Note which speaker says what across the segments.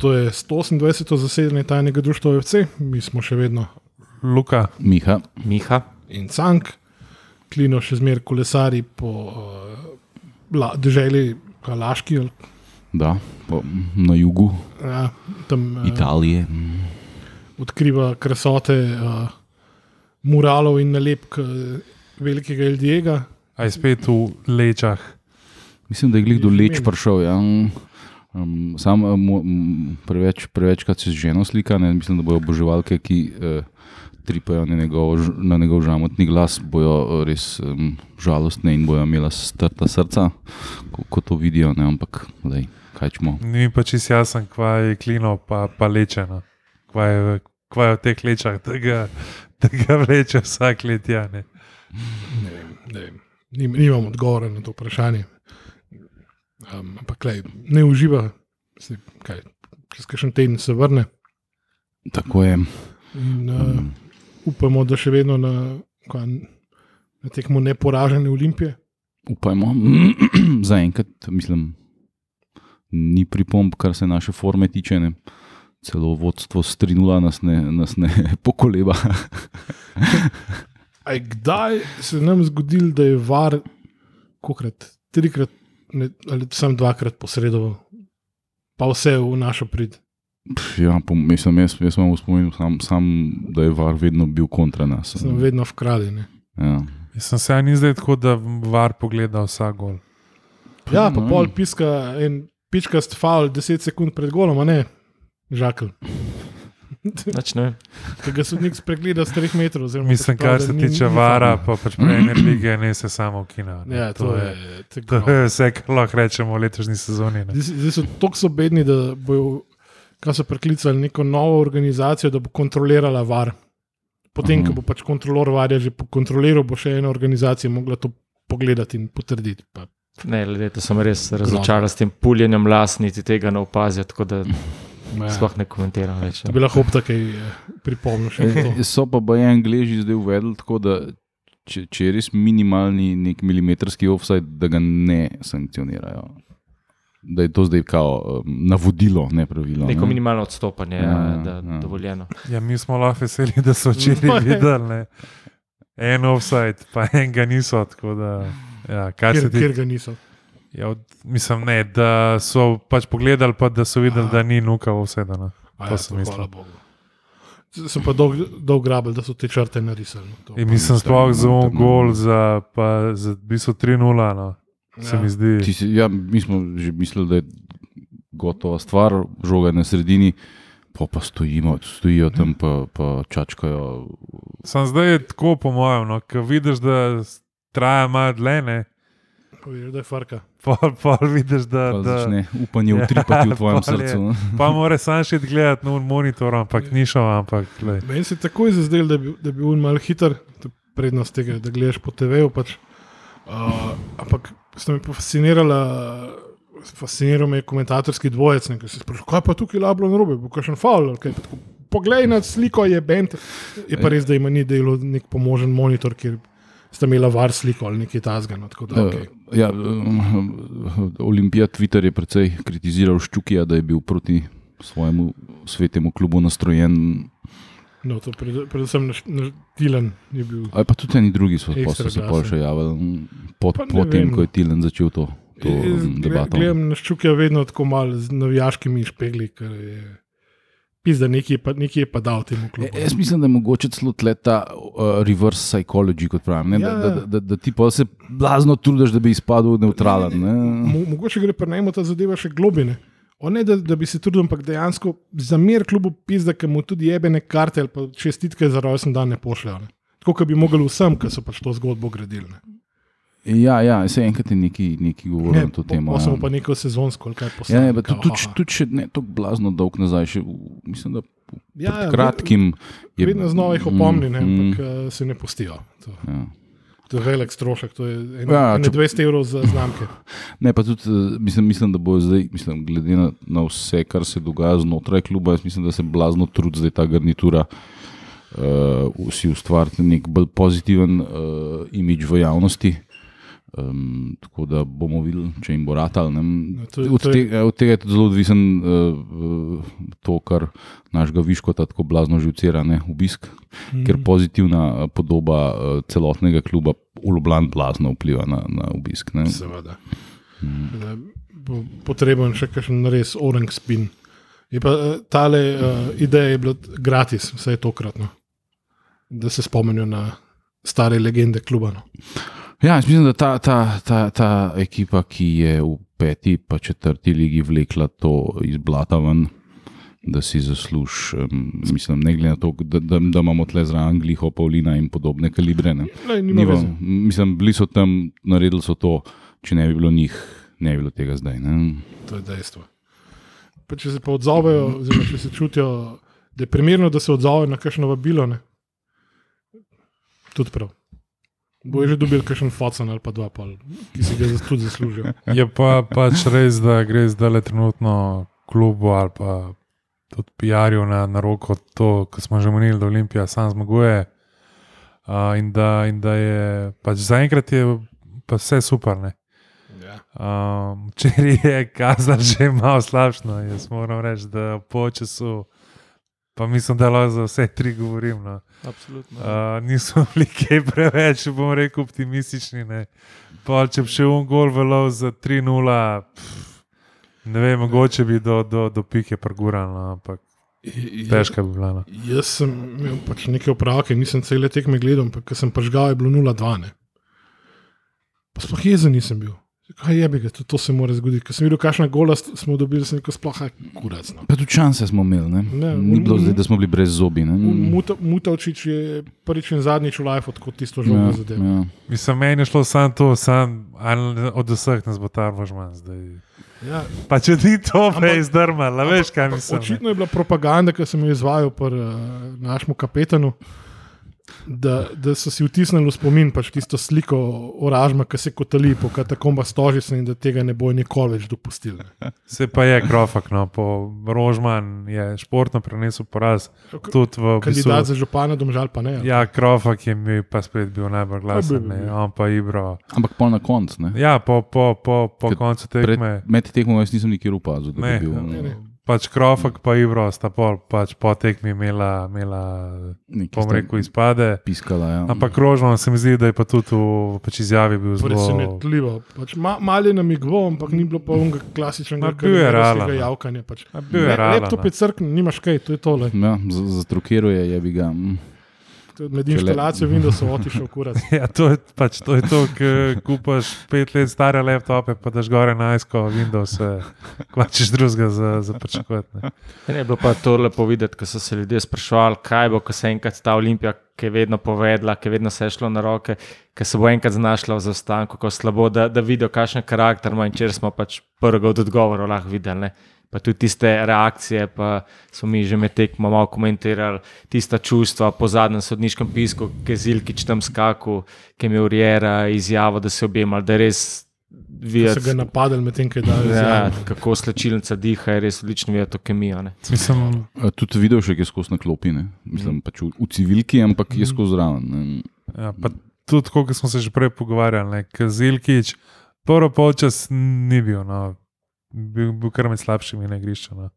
Speaker 1: To je 128. zasedanje tajnega društva OFC, mi smo še vedno
Speaker 2: Luka,
Speaker 3: Miha,
Speaker 4: Miha,
Speaker 1: in Cank, klino še zmeraj kolesari po uh, državi Kalaški, ali,
Speaker 3: da, po, na jugu
Speaker 1: ja, tam uh,
Speaker 3: Italije.
Speaker 1: odkriva krasote uh, muralov in nalepk uh, velikega Eldiega.
Speaker 2: a je spet v lečah.
Speaker 3: Mislim, da je glih do leč prišel. Ja. Um, sam um, preveč, prevečkrat se z ženo slika, ne? mislim, da bojo oboževalke, ki uh, tripajo na njegov, na njegov žamotni glas, bojo eh, res um, žalostne in bojo imela strta srca, ko, ko to vidijo. Ne? Ampak, lej, kaj čemo.
Speaker 2: Ni pa čist jasen, kva je klino, pa, pa lečeno. Kva je, kva je v teh lečah, da ga, da ga vleče vsak let. Ja, ne.
Speaker 1: Ne vem, ne vem. Nim, nimam odgovora na to vprašanje. Um, ampak lej, ne uživa, se, kaj, čez kakšen teden se vrne.
Speaker 3: Tako je.
Speaker 1: In, uh,
Speaker 3: Um,
Speaker 1: upamo, da še vedno na, kaj, na tekmo neporažene Olimpije.
Speaker 3: upajmo, zaenkrat, mislim, ni pripomb, kar se naše forme tiče. Ne? Celo vodstvo strinula nas ne, nas ne pokoleba.
Speaker 1: Aj, kdaj se je nam zgodilo, da je var, kokrat, trikrat ne, ali samo dvakrat posredoval, pa vse v našo prid.
Speaker 3: Ja, po, mislim, jaz, jaz sem spominjal, sam, sam, da je var vedno bil kontra nas.
Speaker 1: Sem vedno vkrali. Ne.
Speaker 3: Ja.
Speaker 2: Jaz sem se ni zdaj tako, da var pogleda vsak gol.
Speaker 1: Ja, pa
Speaker 3: No.
Speaker 1: pol piska en pičkast faul, 10 sekund pred golom, a ne, žakl.
Speaker 4: Nač ne.
Speaker 1: Ki ga sodnik spregleda z 3 metrov. oziroma
Speaker 2: Mislim,
Speaker 1: pravi,
Speaker 2: kar se
Speaker 1: ni-
Speaker 2: tiče
Speaker 1: ni
Speaker 2: vara, pa pač premier lige, ne se samo kina. ne.
Speaker 1: Ja, to, je, je
Speaker 2: To je vse, kar lahko rečemo v letošnji sezoni. ne.
Speaker 1: Zdaj, zdaj so tako so bedni, da bojo, kaj so preklicali, neko novo organizacijo, da bo kontrolirala var. Potem,
Speaker 3: Aha.
Speaker 1: ko bo pač kontrolor varja že kontroliral, bo še ena organizacija mogla to pogledati in potrditi. Pa,
Speaker 4: Ne, leto sem res razočaran s tem puljenjem las, niti tega ne opazijo, tako da
Speaker 1: ja.
Speaker 4: sploh ne komentiram več.
Speaker 1: To bi lahko ob takej eh, pripomnil še na to.
Speaker 3: E, So pa baje Angliji zdaj uvedli tako, da če, če je res minimalni nek milimetrski offside, da ga ne sankcionirajo. Da je to zdaj kao um, navodilo, ne pravilo.
Speaker 4: Neko
Speaker 3: ne?
Speaker 4: minimalno odstopanje,
Speaker 3: Ja,
Speaker 4: ja,
Speaker 3: ja,
Speaker 4: da
Speaker 3: ja.
Speaker 4: je dovoljeno.
Speaker 2: Ja, mi smo lahko veseli, da so
Speaker 1: No,
Speaker 2: včeraj
Speaker 1: je.
Speaker 2: videli. Ne. En offside, pa enega niso. tako Da, ja, kar se
Speaker 1: Kjer,
Speaker 2: tiče
Speaker 1: kjer ga niso.
Speaker 2: Ja, od, mislim, ne, da so pač pogledali, pa da so videli,
Speaker 1: Aha.
Speaker 2: da ni nuka vsedena.
Speaker 1: A
Speaker 2: To
Speaker 1: Ja,
Speaker 2: sem
Speaker 1: to,
Speaker 2: mislil.
Speaker 1: Sem pa dolg, dolg grabel, da so te črte narisali. no, to
Speaker 2: In
Speaker 1: pa
Speaker 2: mislim, sploh za on gol, za, pa za v bistvu 3-0, no, se
Speaker 1: Ja.
Speaker 2: mi zdi.
Speaker 3: Ti Si, ja, mi smo že mislili, da je gotova stvar, žoga je na sredini, pa pa stojimo, stojijo tam, pa, pa čačkajo.
Speaker 2: Sam zdaj je tako, po mojem, no, ko vidiš, da traja malo dlje,
Speaker 1: Poveš, da je farka.
Speaker 2: pa, pa vidiš, da.
Speaker 3: Pa
Speaker 2: da
Speaker 3: začne upanje
Speaker 2: Ja,
Speaker 3: utripati v tvojem
Speaker 2: pol je.
Speaker 3: srcu. no.
Speaker 2: pa mora sam še gledati na monitor, ampak ni šel, ampak. glej.
Speaker 1: Meni se je takoj zazdelo, da bi, da bi bil malo hiter, to je prednost tega, da gledaš po TV-ju. Pač. Uh, ampak sta me fascinirala, fasciniral me je komentatorski dvojec, ki se sprašuje, kaj pa tukaj lablo na robe, bo kakšen faul. Poglej na sliko, je bend. Je pa res, da ima ni delo nek pomožen monitor, kjer sta imela var sliko ali nekaj tasga. No, da, okay.
Speaker 3: Uh, ja, um, Olimpija Twitter je precej kritiziral Ščukija, da je bil proti svojemu svetemu klubu nastrojen.
Speaker 1: no, to pred, predvsem Tilan je bil.
Speaker 3: Ali pa tudi eni drugi so,
Speaker 1: Ekstra
Speaker 3: se pol še javili, mm, po,
Speaker 1: Pa ne
Speaker 3: po tem,
Speaker 1: vem.
Speaker 3: ko je Tilen začel to, to
Speaker 1: Jaz
Speaker 3: debato.
Speaker 1: Gledam na ščukja vedno tako malo z navijaškimi špegli, ker je pizda, nekaj je pa, nekaj je pa dal temu
Speaker 3: E,
Speaker 1: klubu.
Speaker 3: Jaz mislim, da je mogoče celo ta uh, reverse psychology, kot pravim. Ne?
Speaker 1: Ja,
Speaker 3: Da, da,
Speaker 1: ja.
Speaker 3: da, da, ti pa se blazno trudiš, da bi izpadel neutralen. Ne?
Speaker 1: Mo, mogoče gre pa najmo ta zadeva še globine. O ne, da, da bi se trudil, ampak dejansko zamer klubu pizda, ki mu tudi jebene karte ali pa čestitke za rojsten dan ne pošljajo. Tako, kot bi mogli vsem, ki so pač to zgodbo gradili. Ne.
Speaker 3: Ja, ja, se enkrat je neki, neki govoril na to temo.
Speaker 1: Pa
Speaker 3: Ja.
Speaker 1: pa neko sezonsko, kaj
Speaker 3: Ja,
Speaker 1: poslali.
Speaker 3: ja, tudi, tudi, še ne tako blazno dolg nazaj, še, mislim, da
Speaker 1: ja,
Speaker 3: pred kratkim je
Speaker 1: Vedno znova jih opomni, ne,
Speaker 3: Mm,
Speaker 1: ampak mm. se ne pustijo. To,
Speaker 3: Ja.
Speaker 1: to je velik strošek, to je eno,
Speaker 3: Ja,
Speaker 1: ja,
Speaker 3: če-
Speaker 1: 20 evrov za znamke.
Speaker 3: Ne, pa tudi eh, mislim, mislim, da bo zdaj, mislim, glede na, na vse, kar se dogaja znotraj kluba, jaz mislim, da se blazno trudi zdaj ta garnitura. Uh, vsi ustvariti nek bolj pozitiven uh, imič v javnosti. Um, tako da bomo videli, če jim bo ratal.
Speaker 1: No, to
Speaker 3: Od, te, od tega je tudi zelo odvisen uh, to, kar našega Viškota tako blazno živcira, ne, obisk,
Speaker 1: Mhm.
Speaker 3: ker pozitivna eh, podoba celotnega kluba v Ljubljani blazno vpliva na, na obisk. Ne.
Speaker 1: Seveda. Da bo Potreben še kakšen res orang spin. Je pa tale uh, ideja je bila gratis, vse je tokratno, da se spomnijo na stare legende kluba. No.
Speaker 3: Ja, mislim, da ta, ta, ta, ta ekipa, ki je v peti pa četrti ligi vlekla to iz blata ven, da si zasluži, um, mislim, ne glede na to, da, da, da imamo tle zraven Gliho, Pavlina in podobne kalibre. Ne.
Speaker 1: Lej,
Speaker 3: Nivo, mislim, bili so tam, naredili so to, če ne bi bilo njih, ne bi bilo tega zdaj. Ne.
Speaker 1: To je dejstvo. Pa če se pa odzovejo, oziroma če se čutijo, da je primerno, da se odzovejo na kakšno vabilo, ne? tudi prav. Bojo že dobili kakšen focen ali pa dva, pol, ki si ga tudi zaslužijo.
Speaker 2: Je pa pač res, da gre zdaj le trenutno klubu ali pa tudi PR-ju na, na roko to, kar smo že omenili, da Olimpija sam zmaguje. Uh, in, da, in da je pač zaenkrat je pa vse super. Ne?
Speaker 1: Ja.
Speaker 2: Um, Včeraj je kazal že malo slabšno. Jaz moram reči, da po času, pa mislim, da lahko za vse tri govorim. No.
Speaker 4: Absolutno.
Speaker 2: Uh, nismo bili kaj preveč, bom rekel, optimistični. Ne. Pol, če bi še un gol velov za 3-0, pff, ne vem, mogoče bi do, do, do pike pregurali, no, ampak težko bi bilo. No.
Speaker 1: Jaz sem imel pač neke opravke, nisem cele tekme gledal, ampak ko sem pažgal, je bilo 0-2. ne. Pa sploh jezen nisem bil. Kaj je bi ga, to, to se mora zgoditi. Ker sem videl, kakšna gola smo dobili, sem rekel, sploh kurac. No.
Speaker 3: Pa tudi šanse smo imeli, ne.
Speaker 1: Ne,
Speaker 3: ni bilo
Speaker 1: m-
Speaker 3: zdaj, da smo bili brez zobi. Ne.
Speaker 1: Muta- Mutavčič je prvič in zadnjič v life, kot tisto žogo
Speaker 3: Ja,
Speaker 1: zadev.
Speaker 3: ja.
Speaker 2: Mislim, meni je šlo samo to, sam, od vseh nas bo ta možman zdaj.
Speaker 1: Ja,
Speaker 2: Pa če ti to
Speaker 1: Ampak-
Speaker 2: prej zdrmal, veš, kaj mislim.
Speaker 1: očitno je bila propaganda, ki sem jo izvajal pri uh, našemu kapetanu. Da, da so si vtisnili v spomin pač tisto sliko oražma, ki se kotali po katakombah stožice in da tega ne bojo nikoli več dopustili.
Speaker 2: Se pa je krofak, no, po Rožman je športno prenesel poraz. Tudi v
Speaker 1: Kandidat
Speaker 2: bistvu,
Speaker 1: za župana, domžal pa ne.
Speaker 2: Ja, krofak je mi pa spet bil najbolj glasen,
Speaker 1: bi
Speaker 2: ne, on pa Ibro.
Speaker 3: Ampak pol na koncu. ne.
Speaker 2: Ja, po, po, po, po
Speaker 3: Ker
Speaker 2: koncu
Speaker 3: Pred,
Speaker 2: tekme.
Speaker 3: med tekmo jaz nisem nikjer opazil, da
Speaker 2: Ne,
Speaker 3: bi bil.
Speaker 1: ne, ne.
Speaker 2: Pač krofak pa Ibro sta pol, pač po tekmi imela, imela bom
Speaker 3: sta
Speaker 2: rekel, izpade.
Speaker 3: Piskala, ja.
Speaker 2: Ampak Rožman se mi zdi, da je pa tudi v pač izjavi bil zelo.
Speaker 1: Presenetljivo. Pač ma, mal je namigoval, ampak ni bilo pa unga klasičnega karijerskega
Speaker 2: no.
Speaker 1: javkanja. Pač.
Speaker 2: Bil je
Speaker 1: Le-
Speaker 2: realen,
Speaker 1: Laptop
Speaker 2: no.
Speaker 1: je crkven, nimaš kaj, to je tole.
Speaker 3: Ja, Zatrukiruje je bi ga. mm.
Speaker 1: Med inštalacijo Windowsov otišel kurat.
Speaker 2: Ja, to je pač to, je to ki kupaš pet let stare laptope, pa daš gore na isko, Windows, eh, kvačiš drugega za, za pričakovati. ne.
Speaker 4: Ne je bilo pa to lepo videti, ko so se ljudje sprašvali, kaj bo, ko se enkrat ta Olimpija, ki je vedno povedala, ki je vedno se je šlo na roke, ki se bo enkrat znašla v zastanku, kako slabo, da, da vidijo, kakšen karakter ima in če smo pač prvega od odgovorov lahko videli. Ne? Pa tudi tiste reakcije, pa smo mi že med tekmo malo komentirali, tista čustva po zadnjem sodniškem pisku, ki je Zilkič tam skakal, ki je imel Rijera izjavo, da se objemal, da je res
Speaker 1: So
Speaker 4: videti.
Speaker 1: ga napadali medtem, ko je dal
Speaker 4: Ja,
Speaker 1: izjavo.
Speaker 4: kako slčilnica diha, je res odlično videti to kemijo. Ne?
Speaker 2: Mislim,
Speaker 3: A Tudi video še je skozi na klopi, ne. mislim pač v, v civilki, ampak je skozi zraven. ne.
Speaker 2: ja, pa tudi, kot smo se že prej pogovarjali, Kazilkič, prvo polčas ni bil, no, bil, bil kar med slabšimi na igrišču. No.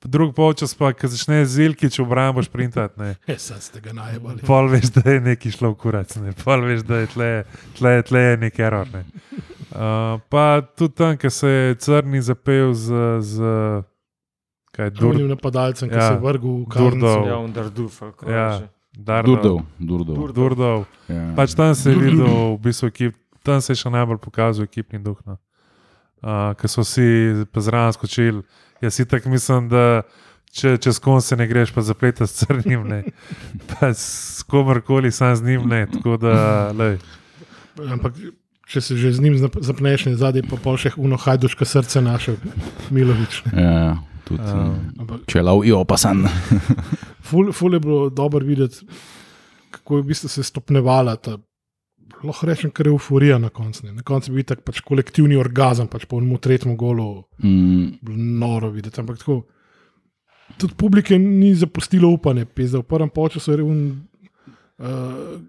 Speaker 2: Drugi polčas pa, ko začne Zilkič v obrambo šprintati, ne.
Speaker 1: E, sad ste ga najebali.
Speaker 2: Pol veš, da je nekaj šlo v kurac, ne. pol veš, da je tle, tle, tle je nek error. Ne. Uh, pa tudi tam, ki se je crni zapel z, z kaj, dur,
Speaker 1: Drugim napadalcem, ki
Speaker 2: Ja,
Speaker 1: se je vrgel v
Speaker 2: Durdov.
Speaker 1: karnico.
Speaker 4: Ja,
Speaker 2: Ja.
Speaker 4: že.
Speaker 2: Dardov,
Speaker 3: Durdov, Durdov.
Speaker 2: Durdov.
Speaker 3: Ja.
Speaker 2: Pač tam se je videl, v bistvu, ekip, tam se je še najbolj pokazal ekipni duh. No. Uh, Ker so vsi zraven skočili. Jaz si tako mislim, da če čez kon se ne greš, pa zapleta s crnim, ne. pa s komorkoli, sam z njim ne. Tako da, lej.
Speaker 1: Ampak če se že z njim zap- zapneš, ne zadaj pa pol še uno hajduško srce našel, Milovič. ne.
Speaker 3: Ja, tudi.
Speaker 2: Um,
Speaker 1: Ampak
Speaker 3: Če lav jo pa san.
Speaker 1: ful, ful je bilo dobro videti, kako je v bistvu se stopnevala ta. Lahko rečem, kar euforija na koncu. ne. Na koncu je bil tak pač kolektivni orgazem, pač po enem tretjem golu,
Speaker 3: Mm,
Speaker 1: noro videti. Ampak tako, tudi publike ni zapustilo upanje, pizda. V prvem času je un, uh,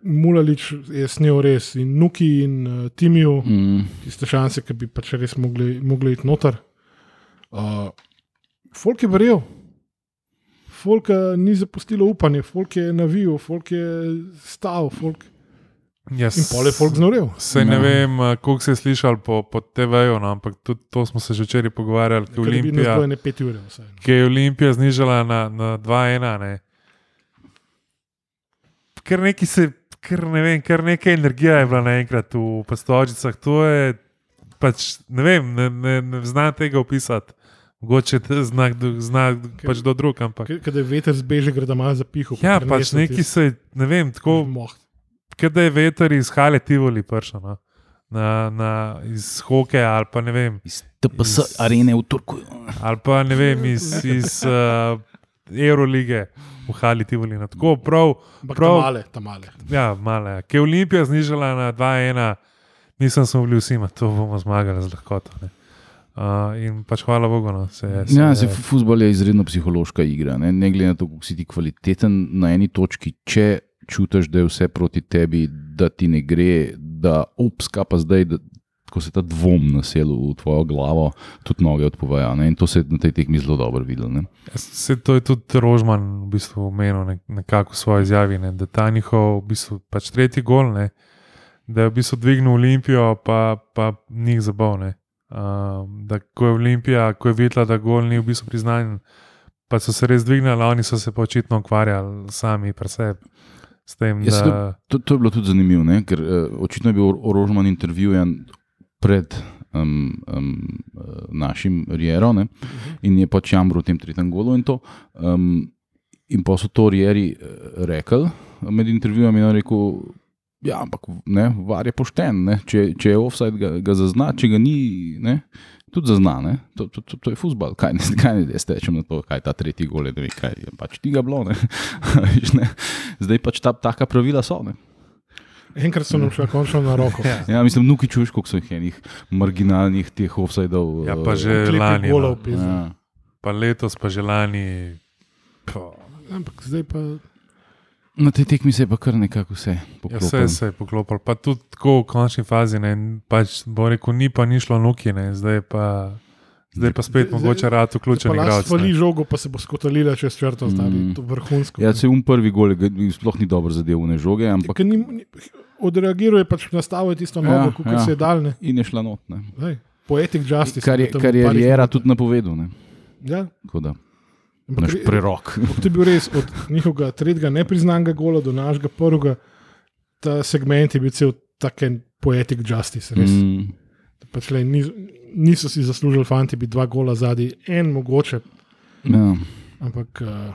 Speaker 1: Mulalič je snil res in Nuki in uh, Timiju,
Speaker 3: mm,
Speaker 1: tiste šanse, ki bi pač res mogli, mogli iti noter. Uh, folk je verjel. Folk ni zapustilo upanje, folk je navijal, folk je stal, folk.
Speaker 2: Yes.
Speaker 1: in pol je folk znorel.
Speaker 2: Sej ne
Speaker 3: Ja.
Speaker 2: vem, koliko se je slišal po, po TV-ju, no, ampak tudi to smo se že včeraj pogovarjali, je Olimpija,
Speaker 1: Ne pet ur. vsaj, no.
Speaker 2: ki je Olimpija znižala na, na 2-1. Ne. Ker neki se, ker ne vem, ker neka energija je bila naenkrat v postočicah. To je pač, ne vem, ne, ne, ne znam tega opisati. Mogoče znak, znak pač do drug, ampak.
Speaker 1: Ker je veter zbeže, gre da malo zapihal.
Speaker 2: Ja, pač neki se, ne vem, tako.
Speaker 1: Moh.
Speaker 2: Ker da je veter iz Hale Tivoli prišel. No. Na, na, iz hokeja ali pa ne vem,
Speaker 3: Iz TPS
Speaker 2: Iz-
Speaker 3: arene v Turku.
Speaker 2: ali pa ne vem, iz, iz uh, Eurolige v Hali Tivoli. No. Tako prav, Prav.
Speaker 1: tam male, tam male.
Speaker 2: ja, male. Ki je Olimpija znižala na 2-1, mislim, smo bili vsi, to bomo zmagali z lahkoto. Ne. Uh, in pač hvala Bogu, no, se je. Se,
Speaker 3: Ja, se, futbol je izredno psihološka igra. Ne, ne glede na to, kako si ti kvaliteten na eni točki, če čutiš, da je vse proti tebi, da ti ne gre, da opska pa zdaj. Da, Ko se ta dvom naselil v tvojo glavo, tudi noge odpovejo. Ne? In to se je na tej tekmi zelo dobro videlo.
Speaker 2: Se to je tudi Rožman v bistvu omenil ne, nekako v svoji izjavi, ne, da ta njihov v bistvu, pač tretji gol, ne, da je v bistvu dvignil Olimpijo, pa, pa njih zabavne. Um, da ko je Olimpija, ko je videla, da gol ni v bistvu priznan, pa so se res dvignili, oni so se pa očitno ukvarjali sami pri sebi. Tem, da,
Speaker 3: To, to je bilo tudi zanimivo, ne? ker uh, očitno je bil Orožman intervjujen pred um, um, našim Rierom in je pač jamro v tem tretjem golu. In, to, um, in pa so to Rieri uh, rekli med intervjujem in je rekel. Ja, ampak ne, var je pošten. Ne? Če, če je offside, ga, ga zazna, če ga ni, ne? Tudi zazna. Ne? To, to, to, to je futbol. Kaj ne, kaj ne jaz tečem na to, kaj ta tretji gol, je, ne vem, kaj je pač tega bilo. ne. Ne. Zdaj pač ta, taka pravila so. Ne?
Speaker 1: Enkrat so nam šli končno na roko.
Speaker 3: Ja, mislim, nuki čuješ, koliko so jih enih marginalnih teh offsajdov.
Speaker 2: ja, pa
Speaker 3: eh,
Speaker 2: že
Speaker 1: Klepi
Speaker 2: lani,
Speaker 1: golov,
Speaker 2: no,
Speaker 3: ja.
Speaker 2: pa letos, pa že lani. Pa,
Speaker 1: Ampak zdaj pa
Speaker 3: Na tej tekmi se je pa kar nekako vse
Speaker 2: Ja,
Speaker 3: poklopilo.
Speaker 2: vse se je poklopilo, pa tudi tako v končni fazi. Ne, pač bo rekel, ni pa ni šlo nuki, ne, zdaj pa. Zdaj pa spet
Speaker 1: Zdaj-
Speaker 2: mogoče rad vključen
Speaker 1: če pa
Speaker 2: igralec.
Speaker 1: svali
Speaker 2: ne.
Speaker 1: žogo, pa se bo skotalila čez črto,
Speaker 3: Mm.
Speaker 1: stari, to vrhunsko.
Speaker 3: Ja, se um prvi gol, sploh ni dobro zadev v žoge, ampak
Speaker 1: ni, ni, odreagiral je pač nastavil tisto nogo,
Speaker 3: Ja,
Speaker 1: kot
Speaker 3: ja.
Speaker 1: se je dal. ne.
Speaker 3: in je šla not. Ne.
Speaker 1: Zdaj, Poetic justice.
Speaker 3: Kar je, kar je Riera tudi napovedal. Ne.
Speaker 1: Ja,
Speaker 3: Tako da,
Speaker 1: ampak
Speaker 3: naš
Speaker 1: re-
Speaker 3: prerok.
Speaker 1: To je bil res od njihovega tretjega nepriznanega gola do našega prvega. Ta segment je bil cel taken poetic justice. Res. Mm. Pač, le, niz, niso si zaslužili fanti biti dva gola zadnji, en mogoče,
Speaker 3: ja.
Speaker 1: ampak uh,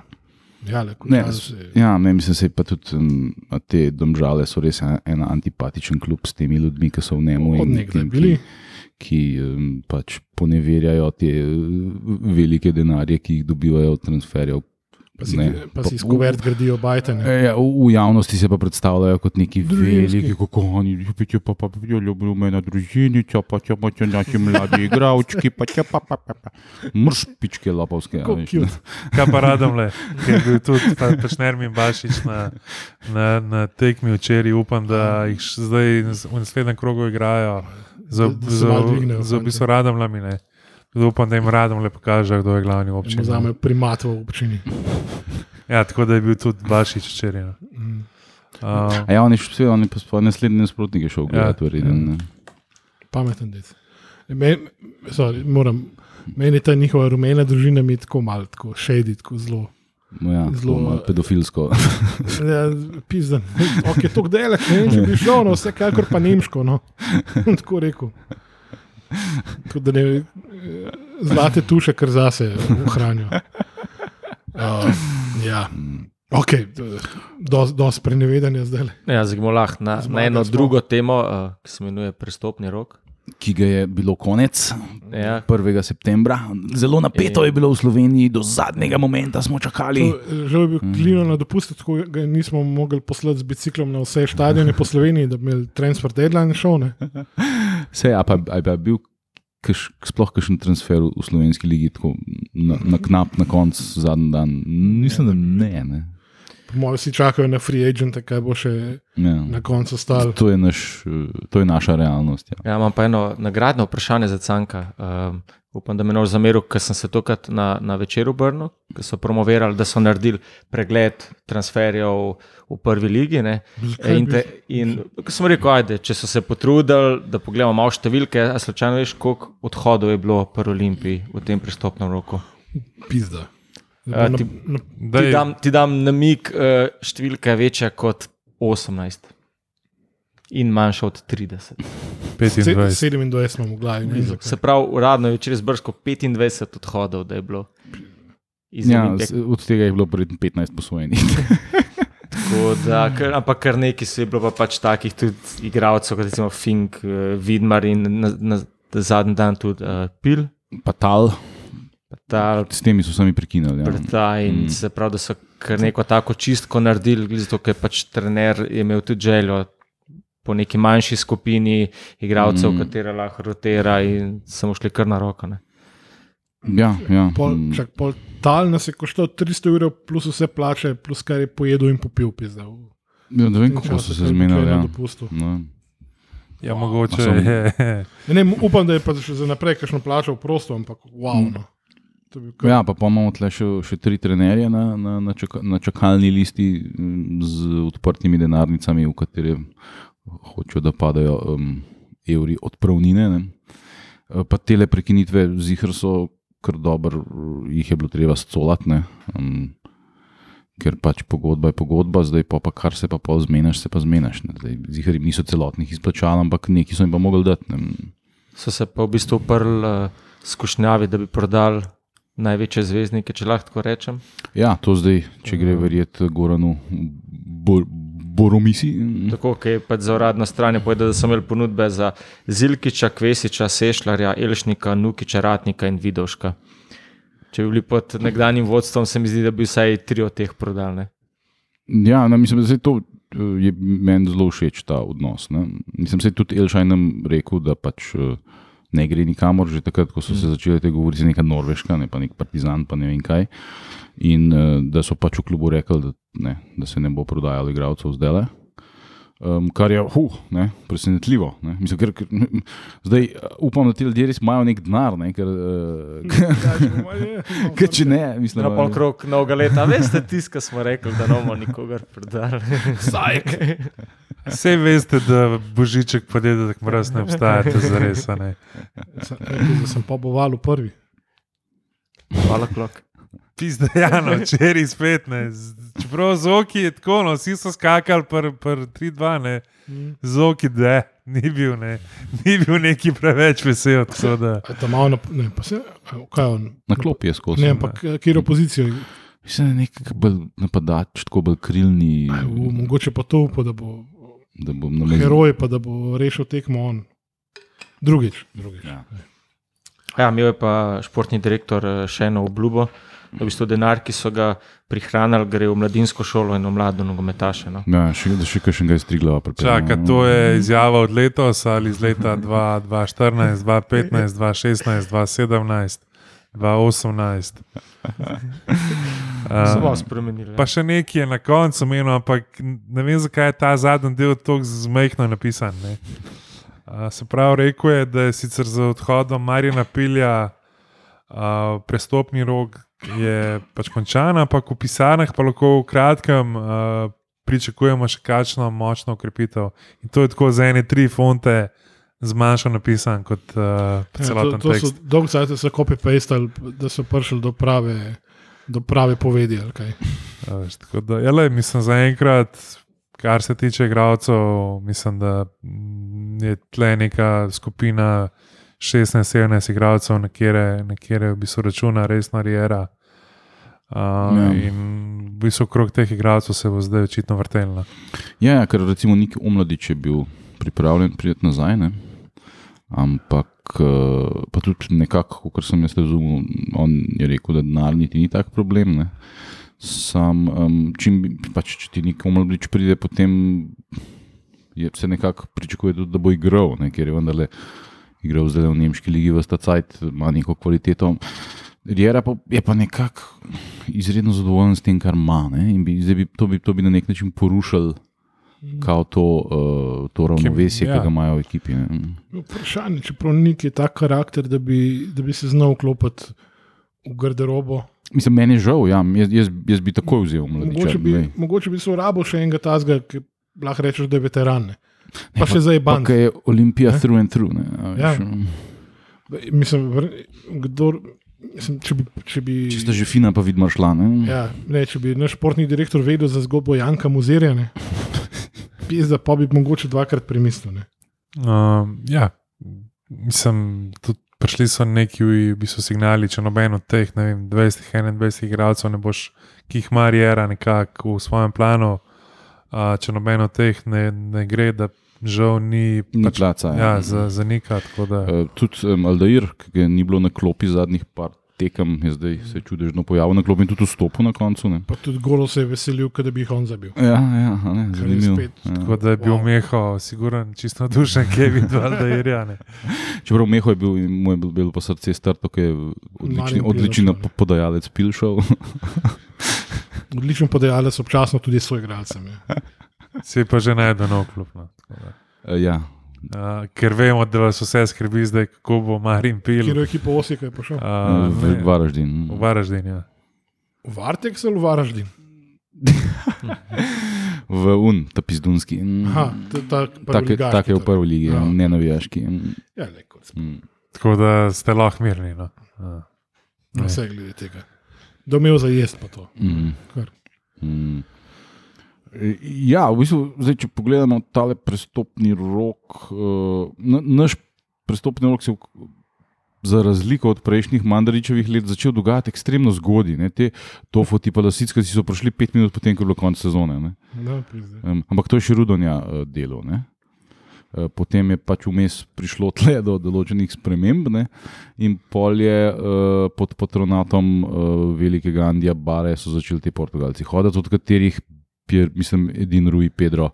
Speaker 1: ja, le,
Speaker 3: Ne,
Speaker 1: se.
Speaker 3: Ja, ne, mislim, se pa tudi um, te domžale so res en, en antipatičen klub s temi ljudmi, ki so v njemu
Speaker 1: Od
Speaker 3: in
Speaker 1: nekdaj
Speaker 3: tem,
Speaker 1: bili.
Speaker 3: ki, ki pač poneverjajo te uh, velike denarje, ki jih dobivajo od transferjev.
Speaker 1: Pa si,
Speaker 3: Ne,
Speaker 1: pa
Speaker 3: pa-
Speaker 1: si skovert gradijo bajtene.
Speaker 3: E, Ja, v, v javnosti se pa predstavljajo kot neki
Speaker 1: Družinski.
Speaker 3: veliki, kako oni ljubijo, pa pa pa ljubijo me na družinico, pa če pa če naši mladi igravčki, pa če pa pa pa pa. Mrš pičke lapovske.
Speaker 2: Kaj pa radom le, ki je bil tudi pa, pač Nermin Bašič na, na, na tekmi včeraj. Upam, da jih zdaj v naslednjem krogu igrajo za,
Speaker 1: Da- da se
Speaker 2: za,
Speaker 1: dvignejo,
Speaker 2: za v bistvu radom lamine. Upam, da jim radom le pokaže, kdo je glavni v
Speaker 1: Če
Speaker 2: občini.
Speaker 1: vzame primat v občini.
Speaker 2: Ja, tako da je bil tudi Bašič včeraj. no.
Speaker 1: Mm.
Speaker 2: Uh,
Speaker 3: A ja, on je še on je pa sploh naslednji nasprotnik je šel gledati,
Speaker 2: Ja,
Speaker 3: verjetno. ne.
Speaker 1: Pameten dec. Men, sorry, moram, meni ta njihova rumena družina mi je tako malo, tako shady, tako zelo.
Speaker 3: No ja,
Speaker 1: Zelo,
Speaker 3: malo pedofilsko.
Speaker 1: Ja, Pizden. Ok, to gdele, ne vem, če bi šlo, no, vse kakor pa nemško. No. tako rekel. Tako da ne, zlate tuše, kar zase ohranijo. Uh, ja. Ok, dosti dos prenevedanja zdaj.
Speaker 4: Ja, zdaj bomo lahko na, na eno
Speaker 1: smo.
Speaker 4: drugo temo, uh, ki se imenuje prestopni rok.
Speaker 3: Ki ga je bilo konec
Speaker 4: Ja.
Speaker 3: 1. septembra. Zelo napeto je bilo v Sloveniji, do zadnjega momenta smo čakali.
Speaker 1: Žal je bil klino na dopustu, tako ga nismo mogli poslati z biciklom na vse stadione po Sloveniji, da bi imeli transfer deadline šel. Ne?
Speaker 3: Vse, a pa, a pa je bil kaš, sploh kakšen transfer v slovenski ligi, tako na, na knap, na koncu, zadnji dan. Mislim, da ne. ne.
Speaker 1: Po mojem, vsi čakajo na free agente, kaj bo še
Speaker 3: Ja.
Speaker 1: na koncu stalo.
Speaker 3: To, je naš, eh, to je naša realnost. Ja.
Speaker 4: Ja, imam pa eno nagradno vprašanje za Canka. Um, upam, da me ne boš zameril, ker sem se tokrat na, na večeru obrnil, ker so promovirali, da so naredili pregled transferjev v prvi ligi. Ne. In, te, in sem rekel, ajde, če so se potrudili, da pogledamo malo številke, a slučajno veš, koliko odhodov je bilo pri Olimpiji v tem pristopnem roku.
Speaker 1: Pizda. Na-
Speaker 4: ti- Ti dam, ti dam namig, uh, številka je večja kot 18 in manjša od 30.
Speaker 2: 25.
Speaker 1: 27 imamo v glavi. ne.
Speaker 4: Se pravi, uradno je včeraj zbrsko 25 odhodov, da je bilo iz
Speaker 3: Ja, od tega je bilo verjetno 15 posvojenih.
Speaker 4: Tako Da, kar, ampak kar nekaj se je bilo pa pač takih tudi igralcev, kot recimo Fink, uh, Vidmar in na, na, na zadnji dan tudi uh, Pil.
Speaker 3: pa tal,
Speaker 4: Ta,
Speaker 3: s temi so sami prekinili. Ja.
Speaker 4: ta in
Speaker 3: Mm.
Speaker 4: mm. se pravi, da so kar neko tako čistko naredili, zato, ker pač trener je imel tudi željo po neki manjši skupini igralcev,
Speaker 3: Mm.
Speaker 4: mm. katera lahko rotira in samo šli kar na roko. Ne.
Speaker 3: Ja, ja.
Speaker 1: Pol,
Speaker 3: mm.
Speaker 1: čak, pol tal nas je koštal 300 evrov, plus vse plače, plus kar je pojedel in popil. Pizda, v
Speaker 3: ja, ne vem, kako so se
Speaker 1: je
Speaker 3: zmenili.
Speaker 1: na
Speaker 3: Ja.
Speaker 1: dopustu.
Speaker 3: No.
Speaker 2: Ja, mogoče je.
Speaker 1: Ne, ne, upam, da je pa še za naprej kakšno plačal prosto, ampak wow. No. Kar-
Speaker 3: Ja, pa, pa imamo tle še, še tri trenerje na, na, na, čaka, na čakalni listi z odprtimi denarnicami, v katere hočejo, da padajo um, evri odpravnine. Ne. Eh, Pa tele prekinitve zihar so kar dobro, jih je bilo treba scolati, ne, um, ker pač pogodba je pogodba, zdaj pa, pa kar se pa pol zmeniš, se pa zmeniš. Zihar jim niso celotnih izplačali, ampak neki so jim pa mogli dati. Ne.
Speaker 4: So se pa v bistvu uprli uh, skušnjavi, da bi prodali največje zvezdnike, če lahko tako rečem.
Speaker 3: Ja, to zdaj, če gre verjeti Goranu Bor, Boromisi.
Speaker 4: Tako, ki je pač za uradno stran povedal, da so imeli ponudbe za Zilkiča, Kvesiča, Sešljarja, Elšnika, Nukiča, Ratnika in Vidovška. Če bi bili pod nekdanjim vodstvom, se mi zdi, da bi vsaj tri od teh prodali.
Speaker 3: Ja, ne, mislim, da se to eh, je meni zelo všeč ta odnos. Ne. Mislim, da je tudi Elšaj nam rekel, da pač eh, ne gre nikamor, že takrat, ko so se začele te govoriti, neka Norveška, ne pa nek Partizan, pa ne vem kaj. In eh, da so pač v klubu rekli, da, ne, da se ne bo prodajalo igralcev zdaj le. Um, kar je huh, ne, presenetljivo. Ne. Mislim, ker, ker, zdaj uh, upam, da ti ljudje res imajo nek denar, ne, ker, uh,
Speaker 1: Ja, je, no,
Speaker 3: ker če ne, mislim,
Speaker 4: Na pol krog novega leta, veste, tiska smo rekli, da ne bomo nikogar prodali.
Speaker 2: Vse veste, da božiček pa dedek mraz ne obstaja, to je zares. a ne.
Speaker 1: Sem pa boval v prvi.
Speaker 4: Hvala, klok.
Speaker 2: Pizda, ja, no, včeraj spet ne. Z- Čeprav zoki je tako, no, vsi so skakali pr, pr 3-2, ne. Zoki, da, ni bil, ne. Ni bil neki preveč vesel. tako Da,
Speaker 1: tam malo, nap- ne, pa se, kaj on?
Speaker 3: Na klopi je skozi.
Speaker 1: Ne, ampak kjer opozicijo.
Speaker 3: Mislim, da je nek bolj napadač, tako bolj krilni.
Speaker 1: Aj, v, mogoče pa to upa, da bo
Speaker 3: Da bom namazil.
Speaker 1: heroj, pa da bo rešil tekmo on. Drugič. drugič.
Speaker 3: Ja.
Speaker 4: Ja, imel je pa športni direktor eh, še eno obljubo, da v bistvu denar, ki so ga prihranili, gre v mladinsko šolo in v mlado nogometaše. No.
Speaker 3: Ja, še, da še kakšnega iztriglava.
Speaker 2: čaka, to je izjava od letos ali iz leta 2 2014, 2015, 2016, 2017, 2018.
Speaker 4: Bo
Speaker 2: Uh,
Speaker 4: spremenili.
Speaker 2: Pa še nekaj je na koncu menil, ampak ne vem, zakaj je ta zadnji del tako zmehno napisan. ne. Uh, se pravi, rekel je, da je sicer za odhodom Marina Pilja uh, prestopni rok je pač končan, ampak v pisarnah pa lahko v kratkem uh, pričakujemo še kakšno močno ukrepitev. In to je tako za ene tri fonte zmanjšano napisan kot uh,
Speaker 1: Ja, to,
Speaker 2: celoten
Speaker 1: to
Speaker 2: tekst.
Speaker 1: dolgo časa so copy-pastali, da so prišli do prave, do prave povedi. ali kaj.
Speaker 2: A Veš, tako da, ja, lej, mislim, za enkrat, kar se tiče igralcev, mislim, da je tle neka skupina 16-17 igralcev, na kere v bistvu računa resna riera. Uh,
Speaker 3: Ja.
Speaker 2: ja. In v bistvu okrog teh igralcev se bo zdaj očitno vrtelno.
Speaker 3: Ja, ja, ker recimo Nik Omladič je bil pripravljen priti nazaj, ne? ampak pa tudi nekako, kot sem jaz razumel, on je rekel, da denar niti ni tak problem. Ne? Sam, um, čim, pač, če ti Nik Omladič pride, potem je, se nekako pričakuje tudi, da bo igral, ne? ker je vendarle igral zdaj v nemški ligi v Stacajt, ima neko kvaliteto. Riera pa, je pa nekako, izredno zadovoljen s tem, kar ima. ne, in Bi, bi, to, bi, to bi na nek način porušil kao to, uh, to ravnovesje,
Speaker 2: ja.
Speaker 3: ki ga imajo v ekipi. Ne.
Speaker 1: Vprašanje, čeprav nik je tak karakter, da bi, da bi se znal vklopiti v garderobo.
Speaker 3: Mislim, meni je žal, ja, jaz, jaz, jaz bi takoj vzel mladiča.
Speaker 1: Mogoče bi,
Speaker 3: glej.
Speaker 1: mogoče bi se urabil še enega tazga, ki lahko rečeš, da je veteran. Ne. Pa še za
Speaker 3: Pa
Speaker 1: Iban.
Speaker 3: kaj je Olimpija
Speaker 1: Ne?
Speaker 3: through and through. Ne, a veš,
Speaker 1: Ja.
Speaker 3: mm.
Speaker 1: Mislim, kdor, mislim, če bi. Če bi
Speaker 3: Če sta že fina, pa vidimo šla. Ne?
Speaker 1: Ja, ne, če bi naš športni direktor vedel za zgodbo Janka Muzerja, ne, pizda, pa bi mogoče dvakrat premislil. Ne.
Speaker 2: Um, ja, mislim, tudi prišli so neki v bistvu signali, če noben od teh ne vem, 20-21 igralcev ne boš, ki jih Marijera nekako v svojem planu, uh, če noben od teh ne, ne gre, da žal ni,
Speaker 3: Ni placa, ja.
Speaker 2: Ja, za, za Da,
Speaker 3: Uh, tudi um, Aldair, ki ga ni bilo na klopi zadnjih par tekem, je zdaj se čudežno pojavil na klopi in tudi vstopil na koncu. Ne.
Speaker 1: Pa tudi Golo se je veselil, da bi jih on zabil.
Speaker 3: Ja, ja, a ne,
Speaker 1: je
Speaker 3: zanimivo. Ja.
Speaker 2: tako da je bil
Speaker 1: Wow.
Speaker 2: Meho, siguren, čisto dušen, ki je videl, da je rjane.
Speaker 3: Čeprav Meho je bil, mu je bil, bil pa srce strto, ker je odlični, odličen
Speaker 1: Pilšov, ne.
Speaker 3: podajalec pilšov.
Speaker 1: Odličen podajalec, občasno tudi svoj igralcem. Ja.
Speaker 2: Si pa že najdel nov klub. No. tako
Speaker 3: ja.
Speaker 2: Uh, ker vemo, da vas vse skrbi zdaj, kako bo Marin pil.
Speaker 1: Kjer je ekipa Osika je prišel?
Speaker 2: Uh,
Speaker 3: v Varaždin.
Speaker 2: v Varaždin, ja.
Speaker 1: V Vartex ali v Varaždin?
Speaker 3: V Un, ta pizdunski.
Speaker 1: Aha, to je ta
Speaker 3: Tak, je- tak je v prvi ligi,
Speaker 1: Ja.
Speaker 3: ja. ne navijaški.
Speaker 1: Ja, le, kot smo.
Speaker 3: Mm.
Speaker 2: Tako da ste lahko mirni. No. Uh.
Speaker 1: Na vse glede tega. Domel za jesti pa to.
Speaker 3: Mm.
Speaker 1: Kar.
Speaker 3: Mm. Ja, v bistvu, zdaj, če pogledamo ta prestopni rok, uh, naš prestopni rok se je za razliko od prejšnjih Mandaričevih let začel dogajati ekstremno zgodaj. Te tofoti pa lasicki so prišli pet minut potem, ko je bilo konec sezone. Ne.
Speaker 1: Da.
Speaker 3: Um, ampak to je še Rudonja uh, delo. Ne? Uh, Potem je pač vmes prišlo tle do določenih sprememb, ne? in pol je uh, pod patronatom uh, velikega Andija Bare so začeli ti Portugalci hoditi, od katerih je, mislim, edin Rui Pedro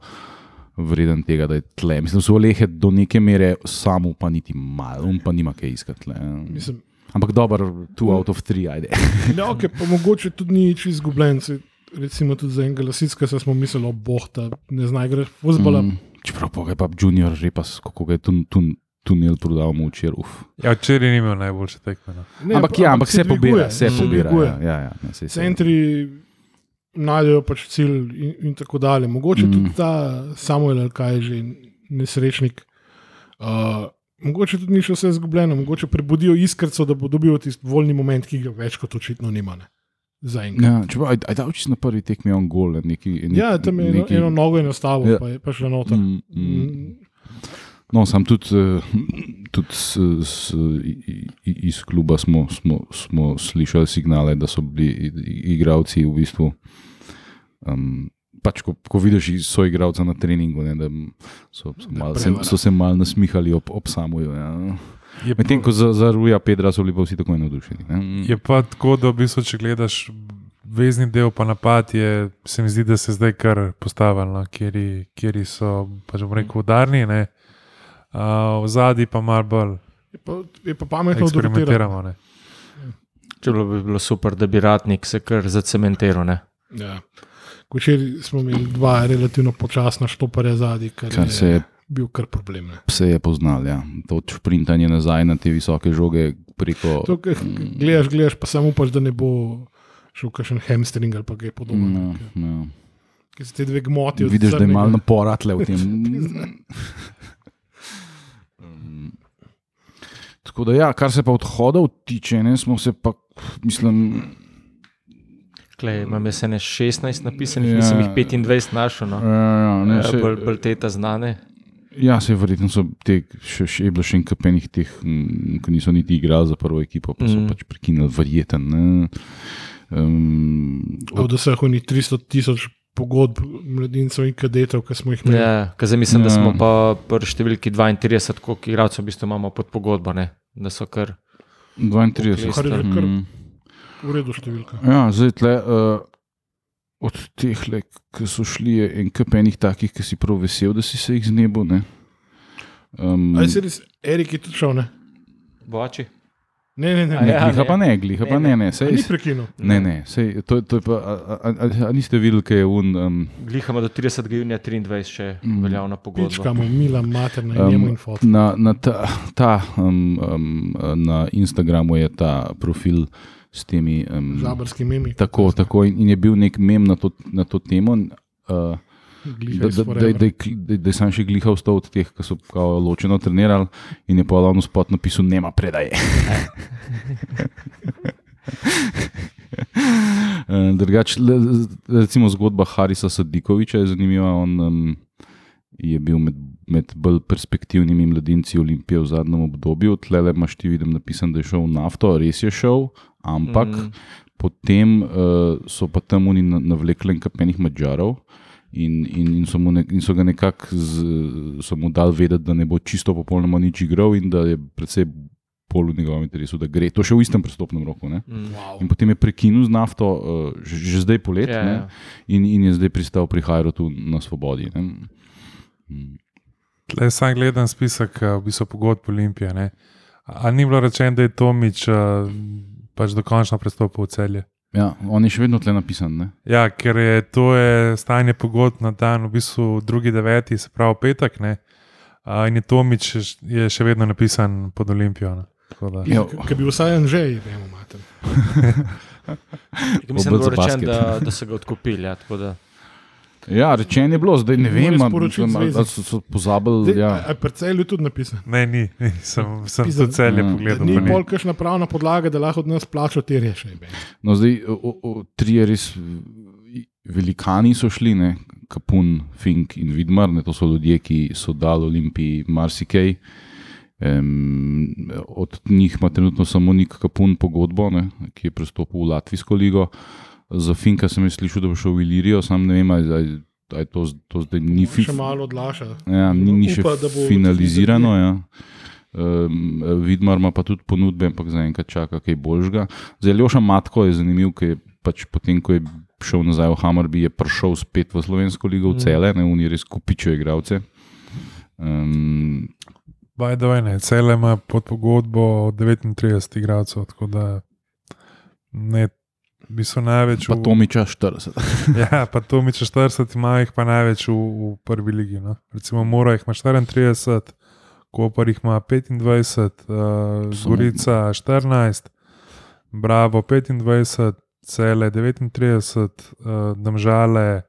Speaker 3: vreden tega, da je tle. Mislim, so lehe do neke mere, samo pa niti malo, on pa nima kaj iskati.
Speaker 1: Mislim,
Speaker 3: Ampak dobro, two out of three, ajde.
Speaker 1: ja, okay, pa mogoče tudi ni čisto izgubljen. saj Recimo tudi za enega lasicka smo mislili, o boh, da ne zna igrati fuzbola.
Speaker 3: Mm, čeprav pa ga je pa junior repas, kako ga je tun, tun, tunel prodal mu včeraj. uf.
Speaker 2: Ja, včeraj ni imel najboljše tekme. No.
Speaker 1: Ne,
Speaker 3: ampak ja, ampak se pobira, se
Speaker 1: se
Speaker 3: pobira. Ja, ja, ja, ne, se-
Speaker 1: Centri najdejo pač cilj in, in tako dalje. Mogoče mm.
Speaker 3: Mm.
Speaker 1: tudi ta Samuel, kaj je že nesrečnik. Uh, mogoče tudi ni še vse izgubljeno, mogoče prebudijo iskrco, da bo dobil tisti voljni moment, ki ga več kot očitno nima. Ne? Zaenkrat.
Speaker 3: Ja, čeprav, aj, aj da uči na prvi tekmi on gol. Neki, neki,
Speaker 1: Ja, tam je eno, eno nogo je nastavil,
Speaker 3: Ja.
Speaker 1: ja. pa je pa še noter.
Speaker 3: Mm, mm.
Speaker 1: Mm.
Speaker 3: No, sam tudi, eh, tudi s, s, iz kluba smo, smo, smo slišali signale, da so bili igravci v bistvu. Um, pač, ko, ko vidiš so igralca na treningu, ne, da so, so, mal, se, so se mal nasmihali ob, ob samuju. Ja. Medtem ko za, za Ruja Pedra so bili pa vsi tako navdušeni. ne.
Speaker 2: je pa tako, da v bistvu, če gledaš vezni del, pa napad, je, se mi zdi, da se zdaj kar postavili, no, kjeri, kjeri so pač rekel udarni, ne. Uh, v zadnji pa malo bolj
Speaker 1: Je pa, je pa pametno odreagirati.
Speaker 2: eksperimentiramo. Ne.
Speaker 4: Če bilo bi bilo super, da bi ratnik se kar zacementiral. ne.
Speaker 1: Ja. Včeraj smo imeli dva relativno počasna štoparja zadnji, kar,
Speaker 3: Kar se je
Speaker 1: bil kar problem. Ne.
Speaker 3: Se je poznal, ja. to šprintanje nazaj na te visoke žoge preko.
Speaker 1: To, gledaš, gledaš, pa samo upaš, da ne bo šel kakšen hamstring ali pa kaj
Speaker 3: No,
Speaker 1: podobnega.
Speaker 3: no.
Speaker 1: Ker se te dve gmoti. od
Speaker 3: Vidiš, da je malo naporatle v tem. Um, Tako da, ja, kar se pa odhodov tiče, ne, smo se pa, mislim,
Speaker 4: Klej, imam jaz ene 16 napisanih,
Speaker 3: Ja.
Speaker 4: ja. nisem jih 25 našel. No.
Speaker 3: ja, ne,
Speaker 4: Ja,
Speaker 3: se,
Speaker 4: bolj, bolj teta znane.
Speaker 3: ja, se verjetno so te, še, še je bilo še enkrat penih teh, mm, ki niso niti igrali za prvo ekipo, pa so
Speaker 4: Mm.
Speaker 3: pač prekinili, verjeten. Ne. Um,
Speaker 1: Od vseh unih 300 tisoč pogodb mladincev in kadetov, ki smo jih imeli.
Speaker 4: Ja, zdaj mislim, ja. da
Speaker 3: Ja.
Speaker 4: smo pa pri številki 32, koliko igralcev v bistvu imamo pod pogodbo. Ne? Da so kar.
Speaker 3: 32.
Speaker 1: Kar je že kar
Speaker 3: Mm.
Speaker 1: v redu številka.
Speaker 3: Ja, zdaj tle, uh, od teh, ki so šli, je en kup enih takih, ki si prav vesel, da si se jih znebil. ne. Um,
Speaker 1: Ali se res, Erik je tudi šel, ne?
Speaker 4: Boči.
Speaker 1: Ne, ne, ne. Ne.
Speaker 4: ja,
Speaker 3: gliha
Speaker 4: ne.
Speaker 3: pa ne, gliha pa
Speaker 4: Ne,
Speaker 3: ne.
Speaker 4: ne.
Speaker 3: ne, sej,
Speaker 1: Ni prekinil.
Speaker 3: ne, ne sej, to, to pa, a, a, a, a niste videli, kaj je un. Um,
Speaker 4: Glihamo do 30. junija 23 še
Speaker 3: Mm.
Speaker 4: veljavna pogodba.
Speaker 1: Pička mu, mila materna in njemu in fotka.
Speaker 3: na, na, ta, ta, um, um, na Instagramu je ta profil s temi. Um,
Speaker 1: Žabarski memi.
Speaker 3: tako, tako in, in je bil nek mem na to, na to temo. Uh,
Speaker 1: Gliha
Speaker 3: da, je- sam še glihal stov od teh, ki so ločeno trenirali in je pa ravno spot napisal, nema predaje. Eh, Drugač, recimo zgodba Harisa Sadikoviča je zanimiva. On um, je bil med, med bolj perspektivnimi mladinci Olimpije v zadnjem obdobju. Tle imaš ti vidim napisan, da je šel v nafto, res je šel, ampak
Speaker 4: Mm.
Speaker 3: potem uh, so pa tam oni na- navlekli kapenih mačarov. In, in, in, so mu ne, in so ga nekako z- so mu dali vedeti, da ne bo čisto popolnoma nič igral, in da je predvsej bolj v njegovem interesu, da gre. To še v istem prestopnem roku. Ne?
Speaker 4: Mm.
Speaker 1: Wow.
Speaker 3: In potem je prekinil z nafto, uh, že, že zdaj polet,
Speaker 4: Ja,
Speaker 3: ja,
Speaker 4: ja.
Speaker 3: in, in je zdaj pristal pri Hajrotu na svobodi. Ne? Mm.
Speaker 2: Tle sam gledam spisek eh, v bistvu pogodb Olimpije. Ne? A a ni bilo rečeno, da je Tomič uh, pač dokončno prestopil v celje?
Speaker 3: Ja, on je še vedno tle napisan. Ne?
Speaker 2: Ja, ker je to je stanje pogodb na dan, v bistvu drugi deveti, se pravi petek. Ne? A, in je Tomič še- je še vedno napisan pod Olimpijo. Ne? Da-
Speaker 3: Ja.
Speaker 1: Bi vsaj en že, vemo, mater.
Speaker 4: Mislim, da, je bilo
Speaker 3: Obec za
Speaker 4: rečeno,
Speaker 3: basket.
Speaker 4: da, da so ga odkupili. Ja, tako da-
Speaker 3: Ja, rečeno je bilo, zdaj ne vem, ali so, so pozabili. Ja.
Speaker 1: Ja. Predvsej je tudi napisan.
Speaker 2: Ne, ni, ni sem, sem to celje
Speaker 3: Ja.
Speaker 1: Da
Speaker 2: pogledal.
Speaker 1: ni pol kakšna pravna podlaga, da lahko od nas plačo te reše.
Speaker 3: No, zdaj, o, o, trije res v- velikani so šli, ne? Kapun, Fink in Vidmar, ne? to so ljudje, ki so dali Olimpiji marsikaj. Um, od njih ima trenutno samo Nik Kapun pogodbo, ne? ki je prestopil v Latvijsko ligo. Za Finka sem slišal, da bo šel v Ilirijo, sam ne vem, ali je to, to zdaj ni
Speaker 1: Še
Speaker 3: FIFA.
Speaker 1: malo odlaša.
Speaker 3: Ja, ni, ni še
Speaker 1: Upa, bo
Speaker 3: finalizirano. Ja. Um, Vidmar ima pa tudi ponudbe, ampak zaenkrat čaka kaj boljšega. Zdaj, Ljoša Matko je zanimiv, ker je pač potem, ko je šel nazaj v Hammerby, je prišel spet v Slovensko ligo v cele, ne oni res kupičijo igralce. Um,
Speaker 2: By the way, ne, Cele ima pod pogodbo 39 igralcev, tako da ne, v bistvu največ.
Speaker 3: pa
Speaker 2: v-
Speaker 3: Tomiča 40.
Speaker 2: Ja, pa to mi če 40, ima jih pa največ v, v prvi ligi. No. Recimo, Mora jih ima 34, Koper jih ima 25, uh,
Speaker 3: Samo-
Speaker 2: Gorica 14, Bravo 25, Cele 39, uh, Domžale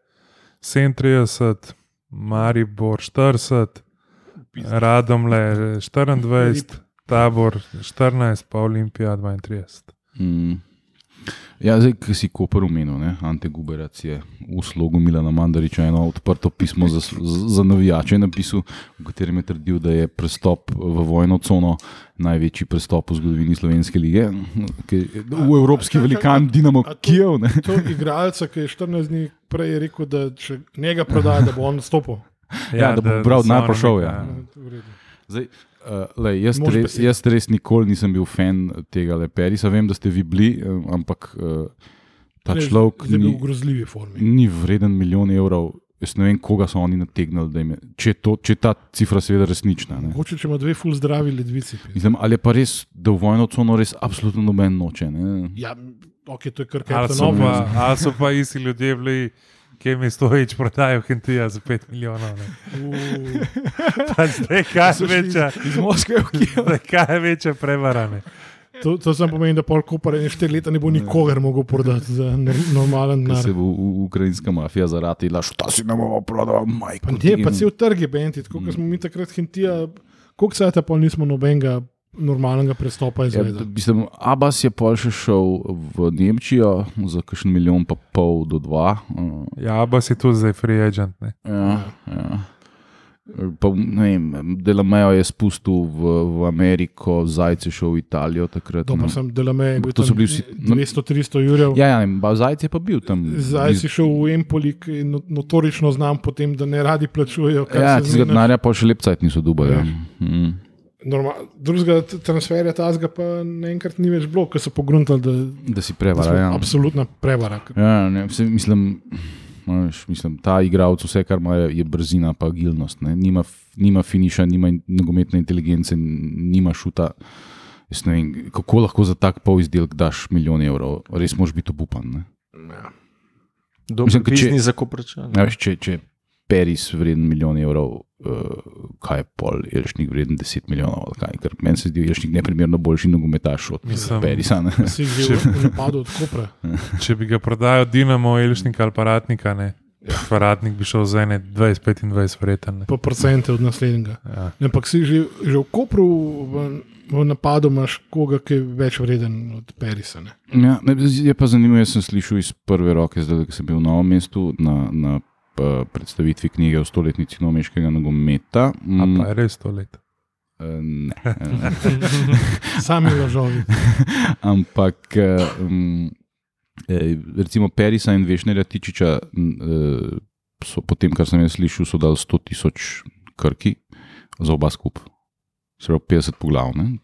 Speaker 2: 37, Maribor 40, Radomle 24, Tabor 14, pa Olimpija 32.
Speaker 3: Mm. Ja, zdaj, ki si Koper umenil, ne? Ante Guberac je v slogu Milana Mandariča eno odprto pismo za, za navijače napisal, v katerem je trdil, da je prestop v vojno cono največji prestop v zgodovini Slovenske lige. Je V evropski velikan Dinamo
Speaker 1: A to-
Speaker 3: Kijev. Ne?
Speaker 1: To igralca, ki je 14 dni prej rekel, da če njega prodaja, da bo on stopil.
Speaker 3: Ja, da bo bral denar
Speaker 2: oni
Speaker 3: pa šel,
Speaker 2: nek-
Speaker 3: ja.
Speaker 1: Redu.
Speaker 3: Zdaj, uh, lej, jaz, res, jaz res nikoli nisem bil fan tega Leperisa. Vem, da ste vi bili, eh, ampak uh, ta
Speaker 1: Ne,
Speaker 3: človek
Speaker 1: je bil
Speaker 3: ni,
Speaker 1: v grozljivi formi.
Speaker 3: ni vreden milijon evrov. Jaz ne vem, koga so oni nategnili, da je, če, to, če je ta cifra seveda resnična. Ne.
Speaker 1: Mogoče če ima dve full zdravi ledvici.
Speaker 3: Mislim, ali je pa res, da v vojno cono res absolutno noben noče. Ne.
Speaker 1: Ja, ok, to je kar
Speaker 2: Ali
Speaker 1: kaj
Speaker 2: so,
Speaker 1: novo.
Speaker 2: pa, ali so pa isti ljudje bili, ki mi stojič prodajo Hentija za 5 milijonov. zdaj kaj je večja,
Speaker 3: Iz Moskve v Kijev.
Speaker 2: kaj je večja prevara. ne.
Speaker 1: To, to samo pomeni, da pol kopar in štiri leta ne bo nikogar mogel prodati za nor- normalen denar.
Speaker 3: se bo ukrajinska mafija zaratila, šta si nam bo prodal, majko.
Speaker 1: Ne,
Speaker 3: ti."
Speaker 1: pa cel trg je benti, tako kot smo mi takrat hintija, koliko cajta pol nismo nobenega normalnega prestopa
Speaker 3: Ja,
Speaker 1: izvedeli.
Speaker 3: mislim, Abbas je pol še šel v Nemčijo za kakšen milijon, pa pol do dva.
Speaker 2: Ja, pa si tu zdaj free agent. Ne.
Speaker 3: Ja, ja. Pa, ne vem, Delamejo je spustil v, v Ameriko, Zajce šel v Italijo takrat.
Speaker 1: Dobro,
Speaker 3: no.
Speaker 1: sem delame,
Speaker 3: To so bili vsi- no-
Speaker 1: 200-300 jurjev.
Speaker 3: Ja, ja, ne, ba, Zajce je pa bil tam.
Speaker 1: Zdaj si šel v Empoli, je no- notorično znam po tem, da ne radi plačujejo.
Speaker 3: Ja,
Speaker 1: se
Speaker 3: tistega denarja pa še lepcajt niso dubali. Ja.
Speaker 1: Ja.
Speaker 3: Mm.
Speaker 1: Drugega transferja tazga pa naenkrat ni več bilo, ker so pogruntali, da,
Speaker 3: Da si
Speaker 1: da
Speaker 3: prevara.
Speaker 1: smo
Speaker 3: Ja.
Speaker 1: absolutna prevara.
Speaker 3: Ja, ne, mislim, veš, mislim, ta igralec, vse kar ima, je brzina, pa agilnost. ne. Nima, nima finiša, nima nogometne inteligence, nima šuta. Jaz ne vem, kako lahko za tak pol izdelek daš milijon evrov, res moraš biti obupan. Ne?
Speaker 1: Ja.
Speaker 4: Dobro,
Speaker 3: Mislim, če-
Speaker 4: bizni zakupračan.
Speaker 3: Ja, veš, če, če Peris vreden milijon evrov, kaj je pol, Elšnik vreden 10 milijonov. ali Kaj, ker meni se zdi Elšnik neprimerno boljši nogometaš od Perisa. Ne?
Speaker 1: Si že v napadu od Kopra.
Speaker 2: Če bi ga prodajal Dinamo, Elšnika ali pa Ratnika, ne. Pa Ratnik bi šel za ene 20-25 vreten. ne.
Speaker 1: pa procente od naslednjega.
Speaker 2: Ja.
Speaker 1: Ne, Ampak si že, že v Kopru v, v napadu imaš koga, ki je več vreden od Perisa. Ne?
Speaker 3: Ja, ne, je pa zanimivo, jaz sem slišal iz prve roke, zdaj, ko sem bil v novem mestu na, na predstavitvi knjige o stoletnici nomeškega nogometa.
Speaker 2: A
Speaker 3: Mm,
Speaker 2: pa je res to let.
Speaker 3: eh, ne. eh,
Speaker 1: Sami lažovi.
Speaker 3: Ampak, eh, um, eh, recimo, Perisa in Vešnerja Tičiča, m, eh, so, po tem, kar sem jaz slišal, so dali 100 tisoč krki za oba skupaj. Se pravi, 50 poglav. ne.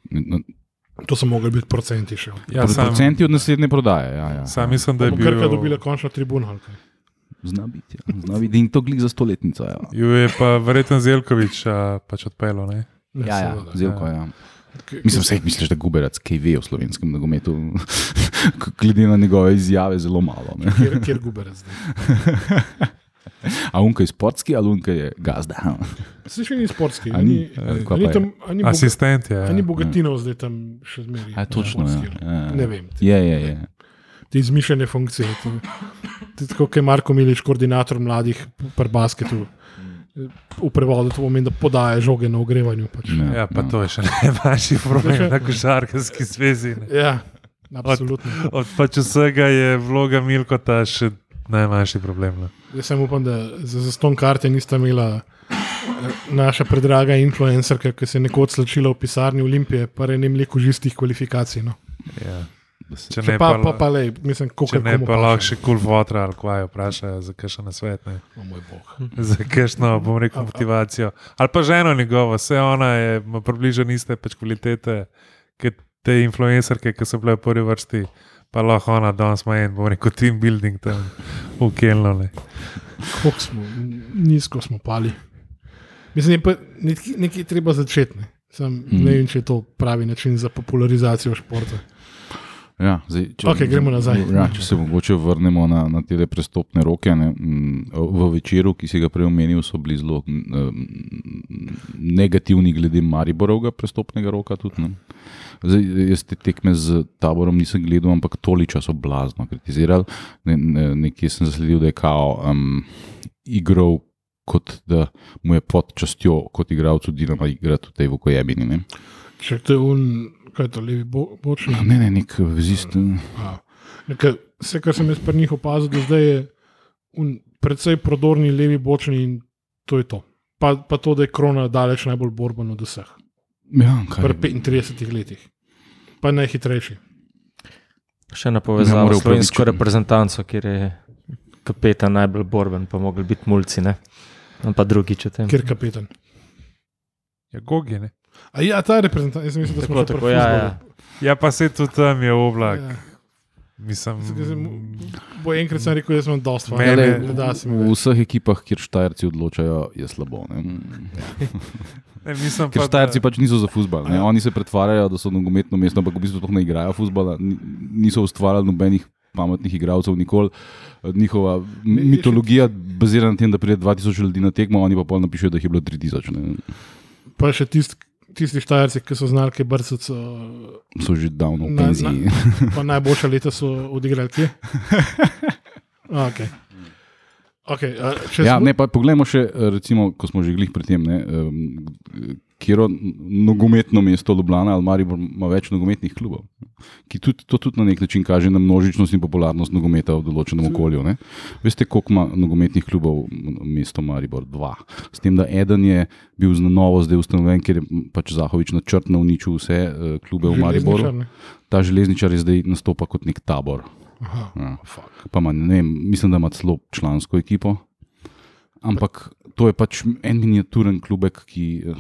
Speaker 1: To so mogli biti procenti še.
Speaker 2: Ja, sam,
Speaker 3: Procenti od naslednje prodaje. Ja, ja.
Speaker 2: sam mislim, da je
Speaker 1: Bo
Speaker 2: bil.
Speaker 1: Krka dobila končno tribuno. ali kaj?
Speaker 3: Zna biti, ja. Zna biti. In to glik za stoletnico. Ja,
Speaker 2: Ju je pa verjetno Zelkovič a, pač odpeljal. ne.
Speaker 1: Ne,
Speaker 3: ja, ja.
Speaker 1: seveda.
Speaker 3: Zelko, ja.
Speaker 1: K-
Speaker 3: Mislim, vse misliš, da Guberac kaj ve o slovenskem nogometu, glede na njegove izjave, zelo malo. ne.
Speaker 1: Kjer, kjer guberec zdaj?
Speaker 3: A unka je sportski ali unka je gazda?
Speaker 1: Si še ni sportski. Ani, ani,
Speaker 3: je?
Speaker 1: tam, ani,
Speaker 2: Asistent je. ja.
Speaker 1: ani bogatinov zdaj tam še zmeraj.
Speaker 3: Točno, ja. Ja.
Speaker 1: Ne vem.
Speaker 3: Je, je, je.
Speaker 1: Te izmišljene funkcije. Ti, tako kot je Marko Milič, koordinator mladih pri basketu. V prevodu to pomeni, da podaja žoge na ogrevanju. Pač.
Speaker 3: Ja,
Speaker 2: Ja, pa
Speaker 3: ja.
Speaker 2: to je še najmanjši problem na košarkarski zvezi. ne.
Speaker 1: Ja, absolutno.
Speaker 2: Od pač vsega je vloga Milkota še najmanjši problem. no.
Speaker 1: Jaz sem upam, da za zaston karte nista imela eh, naša predraga influencerka, ki se je nekoč slačila v pisarni Olimpije, pa je ne mleko žistih kvalifikacij. No.
Speaker 2: Ja. Če
Speaker 1: Če
Speaker 2: ne,
Speaker 1: pa,
Speaker 2: pa,
Speaker 1: pa, pa lej, mislim,
Speaker 2: če
Speaker 1: koliko
Speaker 2: ne pa lahko še kul votra ali kaj vprašajo za kakšen nasvet. Ne.
Speaker 1: O moj bog.
Speaker 2: Za kakšno, bom rekel, motivacijo. Ali pa ženo njegovo, vse ona je, ima približno iste pač kvalitete, kot te influencerke, ki so bile v prvi vrsti. Pa lahko ona danes ima en, bom rekel, team building tam v Kelnu.
Speaker 1: Koliko smo, nizko smo pali. Mislim, je pa nekaj, nekaj treba začeti. Ne. Sam,
Speaker 3: Mhm.
Speaker 1: ne vem, če je to pravi način za popularizacijo športa.
Speaker 3: Ja, zdaj, če,
Speaker 1: Okej, gremo nazaj.
Speaker 3: Ja, če se mogoče vrnemo na, na te prestopne roke. Ne, v večeru, ki si ga prej omenil, so bili zelo negativni glede Mariborovega prestopnega roka. Tudi, ne. Zdaj, jaz te tekme z taborom nisem gledal, ampak toliča so blazno kritizirali. Ne, ne, nekje sem zasledil, da je kao um, igral. Kot da mu je pod častjo, kot igralcu, Dinama igrati v tej. Ne,
Speaker 1: Če te un, kaj je to, levi bo, bočni.
Speaker 3: ne, ne nek vezist.
Speaker 1: A, Neka, vse, kar sem jaz pri njih opazil, do zdaj je un, predvsej prodorni levi bočni in to je to. Pa, pa to, da je krona daleč najbolj borben od vseh.
Speaker 3: Ja, kaj,
Speaker 1: Pri 35 letih. Pa najhitrejši.
Speaker 4: Še na povezavo s slovensko reprezentanco, kjer je kapetan najbolj borben, pa mogli biti mulci, ne? No, pa drugič o tem.
Speaker 1: Kjer kapetan.
Speaker 2: Ja, Gogi, ne.
Speaker 1: A ja, ta reprezentant, jaz mislim, da smo
Speaker 4: Tako, ja, ja.
Speaker 2: Ja, pa se tudi tam je oblak.
Speaker 1: Ja.
Speaker 2: Mislim,
Speaker 1: zdaj, Bo enkrat sem rekel, da sem dosta se mi
Speaker 3: V vseh ekipah, kjer Štajerci odločajo, je slabo. Ne?
Speaker 2: ne, mislim
Speaker 3: Ker
Speaker 2: pa,
Speaker 3: Štajerci
Speaker 2: da-
Speaker 3: pač niso za futbol. Oni se pretvarjajo, da so nogometno mesto, ampak v bistvu sploh ne igrajo futbola, ni- niso ustvarjali nobenih pametnih igralcev, nikoli. Njihova
Speaker 1: Ne,
Speaker 3: mitologija bazira na tem, da pride 2000 ljudi na tekmo, oni pa pol napišejo, da jih je bilo 3000. Ne?
Speaker 1: Pa še tist, tisti štajerci, ki so znali, kaj brcati, so,
Speaker 3: So že davno v
Speaker 1: Na-
Speaker 3: penziji.
Speaker 1: pa najboljša leta so odigrali kje. A, Okay.
Speaker 3: Ja,
Speaker 1: smo-
Speaker 3: ne, pa poglejmo še, recimo, ko smo že glih pri tem, ne, kjer nogometno mesto Ljubljana ali Maribor ima več nogometnih klubov, tudi, to tudi na nek način kaže na množičnost in popularnost nogometa v določenem okolju. Ne. Veste, koliko ima nogometnih klubov mesto Maribor? Dva. S tem, da eden je bil na novo zdaj ustanovljen, ker je pač Zahovič načrtno uničil vse uh, klube v Mariboru.
Speaker 1: Ne?
Speaker 3: Ta železničar je zdaj nastopa kot nek tabor.
Speaker 1: Aha,
Speaker 3: Ja.
Speaker 1: fuck.
Speaker 3: Pa ima, ne vem, mislim, da ima celo člansko ekipo. Ampak to je pač en miniaturen klubek, ki eh,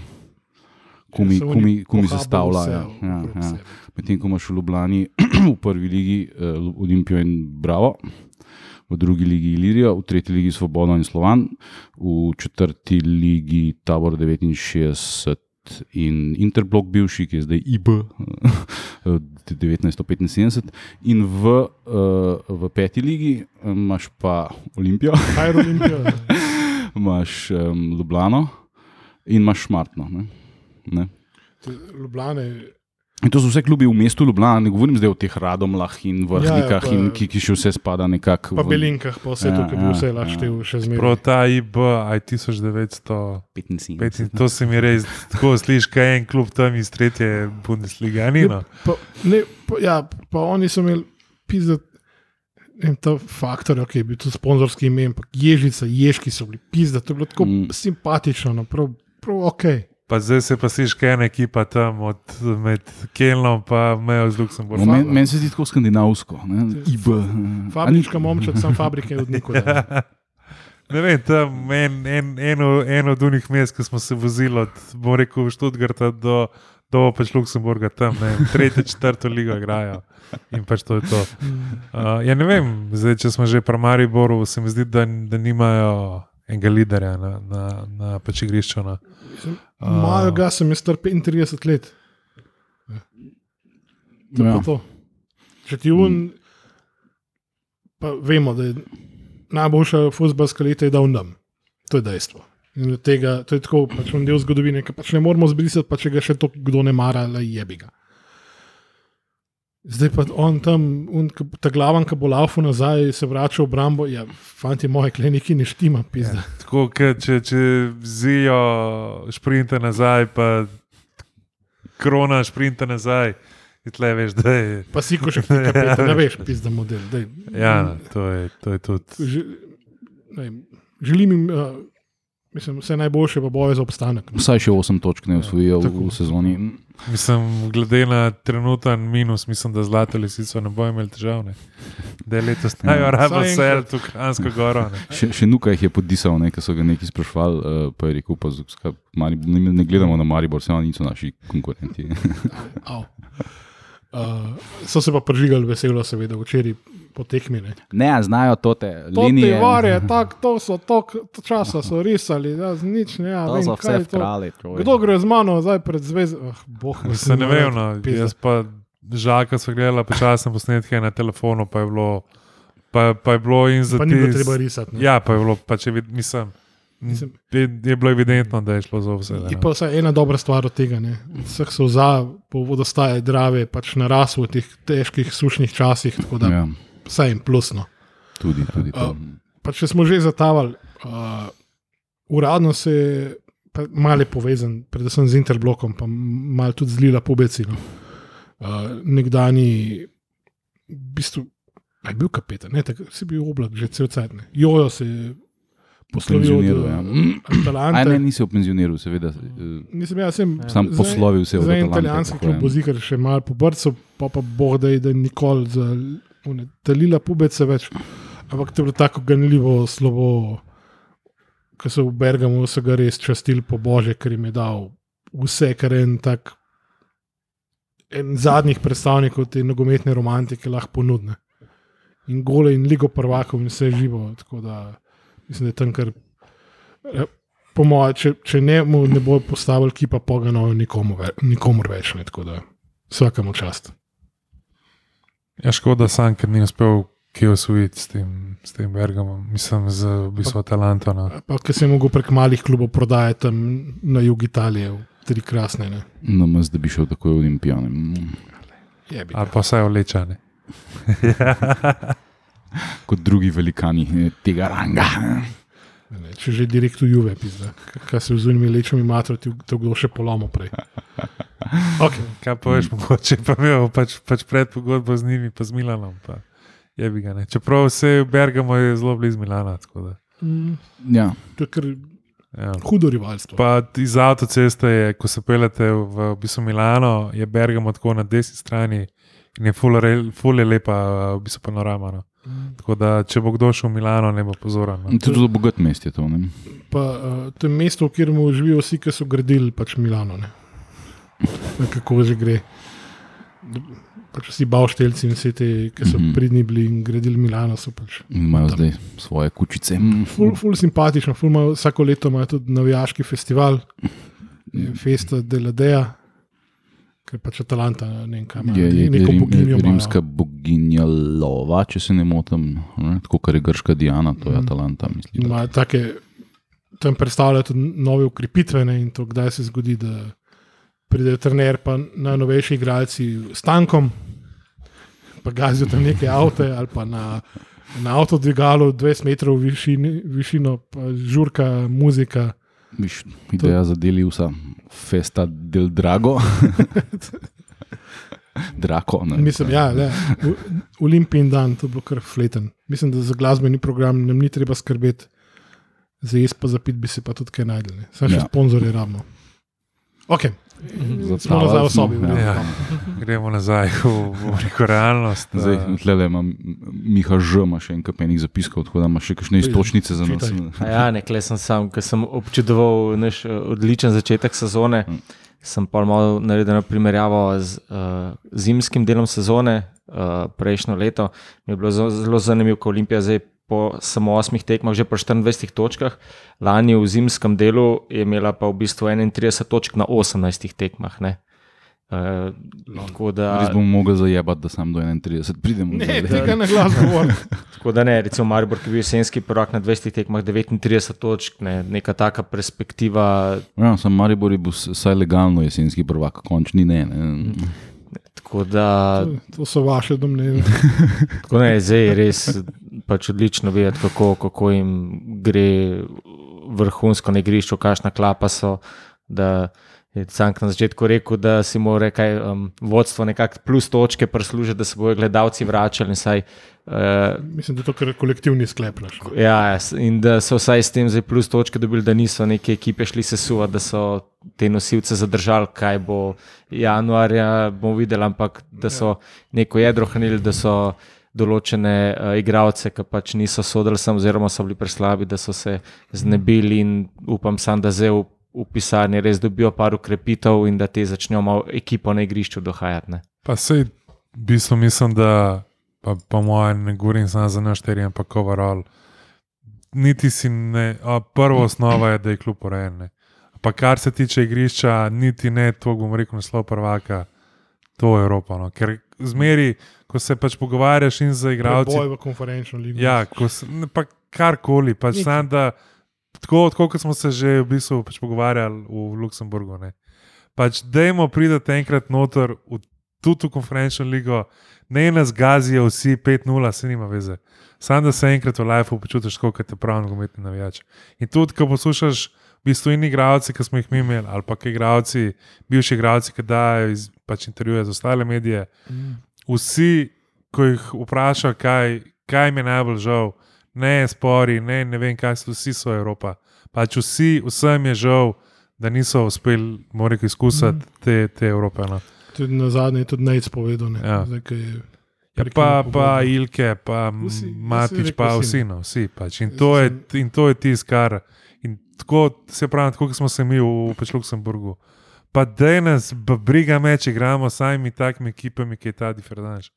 Speaker 3: kumi, kumi, kumi zastavlja.
Speaker 1: vse
Speaker 3: Ja, ja, ja. Medtem ko imaš v Ljubljani v prvi ligi eh, Olimpijo in Bravo, v drugi ligi Ilirijo, v tretji ligi Svobodo in Slovan, v četrti ligi Tabor 69 in Interblok, bivši, ki je zdaj IB, eh, 1975, in v, uh, v peti ligi eh, imaš pa Olimpijo,
Speaker 1: Fire Olimpijo.
Speaker 3: imaš um, Ljubljano in imaš Šmartno. Ne? Ne?
Speaker 1: Ljubljane.
Speaker 3: In to so vse klubi v mestu Ljubljana, ne govorim zdaj o teh radomlah in vrhnikah,
Speaker 1: Ja, ja, pa-
Speaker 3: in ki, ki še vse spada nekako
Speaker 1: Pa
Speaker 3: v
Speaker 1: Belinkah, pa vse to,
Speaker 3: Ja,
Speaker 1: ki bi
Speaker 3: ja,
Speaker 1: vse
Speaker 3: ja.
Speaker 1: laštev še
Speaker 2: Prav
Speaker 1: zmeraj.
Speaker 2: ta IB, aj 1900.
Speaker 3: 75.
Speaker 2: To se mi res tako sliši, kaj je en klub tam iz tretje Bundeslige. a Ni, no?
Speaker 1: Pa, ne, pa, ja, pa oni so imeli pizat. In ta faktor, ki je bil tudi sponzorski ime, ampak ježica, ježki so bili pizda, to je bilo tako
Speaker 3: mm.
Speaker 1: simpatično, no, prav, prav ok.
Speaker 2: Pa zdaj se pa sliši, kaj je ena ekipa tam od, med Kelnom in Mejo z
Speaker 3: No,
Speaker 2: Luksemburgom.
Speaker 3: Meni men se zdi tako skandinavsko. Ne? IB.
Speaker 1: Fabrička momčad, sam fabrike od nikogar.
Speaker 2: Ne vem, tam en, en, eno, eno od unih mest, ki smo se vozili od, bom rekel, Študgarta do, do pač Luksemburga, tam ne, tretjo, četrto ligo igrajo. In pač to je to. Uh, ja, ne vem, zdaj, če smo že pri Mariboru, se mi zdi, da, da nimajo enega liderja na, na, na pač igrišču. No.
Speaker 1: Imajo ga, sem jaz star 35 let. To
Speaker 3: Ja.
Speaker 1: to. Če ti un, pa vemo, da je najboljša futbalska leta je dal nam. To je dejstvo. In tega, to je tako, pač on del zgodovine, ki pač ne moramo zbrisati, pa če ga še to kdo ne mara, le jebi ga. Zdaj pa on tam, un, ta glavan, ki bo laufal nazaj, se vrača v obrambo. Ja, fanti moji, kleniki ne štima, pizda.
Speaker 2: Tako, ke, če, če zijo šprinte nazaj, pa krona šprinte nazaj, tle veš, je.
Speaker 1: Pa si ko še kapeta, ne veš, pizda model. Daj.
Speaker 2: Ja, to je, to je tudi.
Speaker 1: Že, ne, želim jim, uh, mislim, vse najboljše, pa boje za obstanek.
Speaker 3: Vsaj še 8 točk ne osvojijo v,
Speaker 1: tako.
Speaker 3: v sezoni.
Speaker 2: Mislim, glede na trenuten minus, mislim, da zlato lisico ne bo imel težav. Ne. Da je letos najo
Speaker 3: Ja.
Speaker 2: rabo
Speaker 1: Vsaj
Speaker 2: sel,
Speaker 1: enkrat.
Speaker 2: tu Kransko goro. Ne.
Speaker 3: Še, še nuka jih je podisal, ker so ga neki sprašvali, uh, pa je rekel, pa, z- ska- Maribor, ne, ne gledamo na Maribor, vse oni niso naši konkurenti.
Speaker 1: Au. Uh, so se pa prižigali veselo, seveda, včeraj po tekmi. Ne.
Speaker 3: ne, znajo to te
Speaker 1: To te
Speaker 3: linije.
Speaker 1: varje, tak, to so tok časa so risali, ja, z nič ne, ja,
Speaker 3: To
Speaker 1: vem,
Speaker 3: so
Speaker 1: kaj
Speaker 3: vse
Speaker 1: to.
Speaker 3: vkrali. človek.
Speaker 1: Kdo gre z mano zdaj pred zvezo? Oh, boh,
Speaker 2: Se ne vem, no, jaz pa žal, ko so gledali počasne posnetke na telefonu, pa je bilo, pa, pa je bilo in za
Speaker 1: Pa ni bilo treba risati. ne.
Speaker 2: Ja, pa je bilo, pa če vid, mislim,
Speaker 1: Mislim-
Speaker 2: je, je bilo evidentno, da je šlo za vse.
Speaker 1: Je pa vsaj ena dobra stvar od tega. ne. Vseh so za, vodostaje Drave, pač naraslo v teh težkih, sušnih časih, tako da
Speaker 3: Ja,
Speaker 1: vsaj jim plusno.
Speaker 3: tudi, tudi to.
Speaker 1: Pa če smo že zatavali, uh, uradno se je pa malo povezan, predvsem z Interblokom, pa malo tudi z Lila Pobecino. Uh, nekdani, v bistvu, a je bil kapetan, ne, tako si bil oblak, že cel cel cel. Jojo se je
Speaker 3: Penzioniral, ja.
Speaker 1: uh,
Speaker 3: Aj ne, nisi v penzioniru, seveda. eh,
Speaker 1: Nisem jaz, sem
Speaker 3: Sam poslovil se
Speaker 1: en
Speaker 3: Atalante,
Speaker 1: italijanski klub bo zikar še malo po brcu, pa pa boh da je, da nikoli za one talila pubece več. Ampak to je bilo tako ganljivo slovo, ko so v Bergamu so ga res častili po bože, ker jim je dal vse, kar en tak. En zadnjih predstavnikov te nogometne romantike lahko ponudne. In gole, in ligo prvakov, in vse živo. Tako da mislim, da je tam kar. eh, Po mojem, če, če ne, mu ne bo postavil kipa pogano nikomu, ve, nikomur več. Ne, tako da vsakemu čast.
Speaker 2: Ja, škoda sam, ker ni uspel kje osvojiti s tem, s tem Bergamom, mislim, z v bistvu Atalanto. No.
Speaker 1: Pa, ker se je mogel prek malih klubov prodajati tam na jug Italije, v tri krasne. Ne.
Speaker 3: No, maz, da bi šel takoj v Olimpijane.
Speaker 1: Jebi
Speaker 2: Ali pa vsaj olečane.
Speaker 3: Kot drugi velikani eh, tega ranga.
Speaker 1: Ne, če že direkt v Juve, pizda. Kaj se v zunimi lečami matro, ti to kdo še polomo prej. Okay.
Speaker 2: Kaj pa veš, mogoče pa imel pač, pač predpogodbo z njimi, pa z Milanom. Pa. Ga ne. Čeprav vse v Bergamo je zelo blizu Milana. tako da,
Speaker 1: Mm,
Speaker 3: Ja,
Speaker 1: to je kar
Speaker 2: Ja.
Speaker 1: hudo rivalstvo.
Speaker 2: Pa iz avtoceste je, ko se pelete v, v bistvu Milano, je Bergamo tako na desni strani in je ful, re- ful je lepa, v bistvu panorama. No.
Speaker 1: Mm.
Speaker 2: Tako da, če bo kdo šel v Milano, ne bo pozoren. No.
Speaker 3: tudi zelo bogat mest je to. Ne?
Speaker 1: Pa, uh, to je mesto, v katerem živijo vsi, ki so gradili pač Milano. Ne. Kako že gre. Pač vsi bavšteljci in vsi ti, ki so
Speaker 3: Mhm.
Speaker 1: pridni bili in gradili Milano, so pač.
Speaker 3: In imajo zdaj svoje kučice. Mm.
Speaker 1: Ful, ful simpatično, ful imajo, vsako leto imajo tudi navijaški festival. je Festa Deladeja, ker pač Atalanta ne vem, kaj ima.
Speaker 3: Je, je,
Speaker 1: neko
Speaker 3: rim,
Speaker 1: boginjo imajo.
Speaker 3: rimska boginja lova, če se ne motim, ne? tako kot je grška Diana, to je
Speaker 1: Mhm.
Speaker 3: Atalanta. Mislim.
Speaker 1: Ima take, tam predstavlja tudi nove ukrepitve ne, in to, kdaj se zgodi, da pridejo trener, pa najnovejši igralci s tankom, pa gazijo tam neke avte ali pa na, na avtodvigalu 20 metrov višini, višino, pa žurka, muzika.
Speaker 3: Viš, ideja za deli vsa, festa del drago. Drako. Ne,
Speaker 1: Mislim, ja, le, v- Olimpijin dan, to bo kar fleten. Mislim, da za glasbeni program nam ni treba skrbeti, za jaz pa za pit bi se pa tudi kaj najdel. ne. Samo še
Speaker 3: Ja.
Speaker 1: sponzorje rabimo. Ok, smo nazaj v
Speaker 3: smo,
Speaker 1: sobi. v redu.
Speaker 2: Ja. Gremo nazaj v, v neko realnost.
Speaker 3: Zdaj,
Speaker 2: eh,
Speaker 3: tlele ima Miha Ž, ima še en kapenik zapiskov, tako da ima še kakšne istočnice za nas.
Speaker 4: Ja, nekle sem sam, ker sem občudoval naš eh, odličen začetek sezone.
Speaker 3: Mm.
Speaker 4: Sem pa malo naredil na primerjavo z uh, zimskim delom sezone, uh, prejšnjo leto. Mi je bilo zelo, zelo zanimivo, ko Olimpija zdaj po samo osmih tekmah, že po 24 točkah, lani v zimskem delu je imela pa v bistvu 31 točk na 18 tekmah. Ne? Uh, tako da,
Speaker 3: Res bomo mogli zajebati, da sam do 31 pridemo.
Speaker 1: Ne,
Speaker 3: zdaj.
Speaker 1: tega na glas govorim.
Speaker 4: Tako da ne, recimo Maribor, ki je bil jesenski prvak na 20 tekmah, 39 točk, ne, neka taka perspektiva.
Speaker 3: Ja, sam Maribor je bil vsaj legalno jesenski prvak, končni ne. ne.
Speaker 4: Tako da,
Speaker 1: To so vaše domneve.
Speaker 4: tako ne, zdaj je res pač odlično videti, kako, kako jim gre vrhunsko na igrišču, kakšna klapa so. Da je Cank na začetku rekel, da si mora kaj um, vodstvo nekako plus točke prislužiti, da se bodo gledalci vračali. Saj, uh,
Speaker 1: Mislim, da je to kar kolektivni sklep. naš.
Speaker 4: Ja, s- in da so vsaj s tem zdaj plus točke dobili, da niso neke ekipe šli se suva, da so te nosilce zadržali, kaj bo januarja, bomo videli, ampak da so neko jedro hranili, da so določene uh, igralce, ki pač niso sodili sem, oziroma so bili preslabi, da so se znebili in upam sam, da zdaj v, v pisarni res dobijo par ukrepitev in da te začnejo malo ekipo na igrišču dohajati. Ne.
Speaker 2: Pa sej, v bistvu mislim, da, pa po mojem, ne govorim samo za naš teren, ampak overall. Niti si ne, a, prva osnova je, da je kljub urejen. Pa kar se tiče igrišča, niti ne to, bom rekel, naslov prvaka, to je Evropa. No. Ker zmeri, ko se pač pogovarjaš in za igralci.
Speaker 1: Boj v konferenčno ligo.
Speaker 2: Ja, ko se, ne, pa karkoli, pač sam, da, tako, tako kot smo se že v bistvu pač pogovarjali v Luksemburgu. Ne. Pač dajmo priti enkrat noter, v, tudi v konferenčno ligo, ne nas gazijo vsi 5-0, se nima veze. Sam da se enkrat v lifeu počutiš, kot te pravi nogometni navijač. In tudi, ko poslušaš v bistvu in igralci, ki smo jih mi imeli, ali pa ki igralci, bivši igralci, ki dajo iz, pač intervjuje za ostale medije,
Speaker 1: Mm.
Speaker 2: vsi, ko jih vprašajo, kaj, kaj mi je najbolj žal, ne spori, ne, ne vem, kaj so, vsi so Evropa. Pač vsi, vsem je žal, da niso uspeli, moram reči, izkusiti te, te Evrope. No.
Speaker 1: Tudi na zadnje je tudi Nec povedal. Ne.
Speaker 2: Ja.
Speaker 1: Zdaj,
Speaker 2: Ja, pa, pa Ilke, pa
Speaker 1: Vsi,
Speaker 2: Matič,
Speaker 1: rekel
Speaker 2: pa
Speaker 1: vsi,
Speaker 2: vsi, no, vsi. Pač. In, to je, in to je tisto, kar. In tako se pravi, tako smo se mi v, v pač Luksemburgu. Pa da nas briga meč, igramo s samimi takimi ekipami, ki je ta diferenč.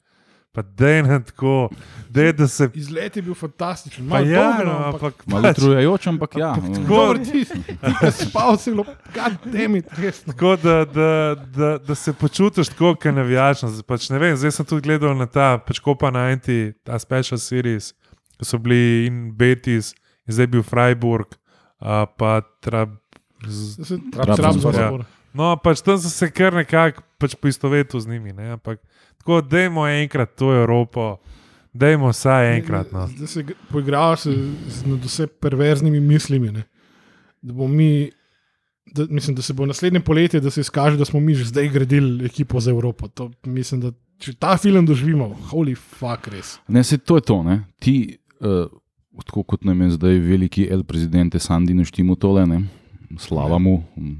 Speaker 2: Pa da je na tako, dej, da se.
Speaker 1: Izlet je bil fantastičen. Malo
Speaker 2: ja,
Speaker 1: dolg,
Speaker 2: no,
Speaker 1: ampak
Speaker 2: ampak
Speaker 3: Malo
Speaker 2: pač,
Speaker 3: utrujajoč, ampak ja.
Speaker 2: tako-
Speaker 1: ti, ti ki si spal, si bilo, kaj temi, resno.
Speaker 2: Tako da, da, da, da se počutiš tako, kot navijač. no, Pač, ne vem, zdaj sem tudi gledal na ta pač Copa 90, ta special series, ko so bili in Betis, in zdaj je bil Freiburg, uh, pa Trab. z-
Speaker 1: Da se
Speaker 3: Trabzonspor, ja.
Speaker 1: Trabzonspor.
Speaker 2: No, pač tam sem se kar nekako pač poistovetil z njimi. Ne? Ampak tako, dajmo enkrat to Evropo, dajmo vsaj enkrat. No.
Speaker 1: Da se poigravaš se z nad vse perverznimi mislimi. Ne? Da mi. Da, mislim, da se bo naslednje poletje, da se izkaže, da smo mi že zdaj gradili ekipo za Evropo. To, mislim, da če ta film doživimo, holy fuck, res.
Speaker 3: Ne, se to je to. Ne. Ti, uh, tako kot nam je zdaj veliki El Presidente Sandi naštimo tole, ne. Slava mu, m,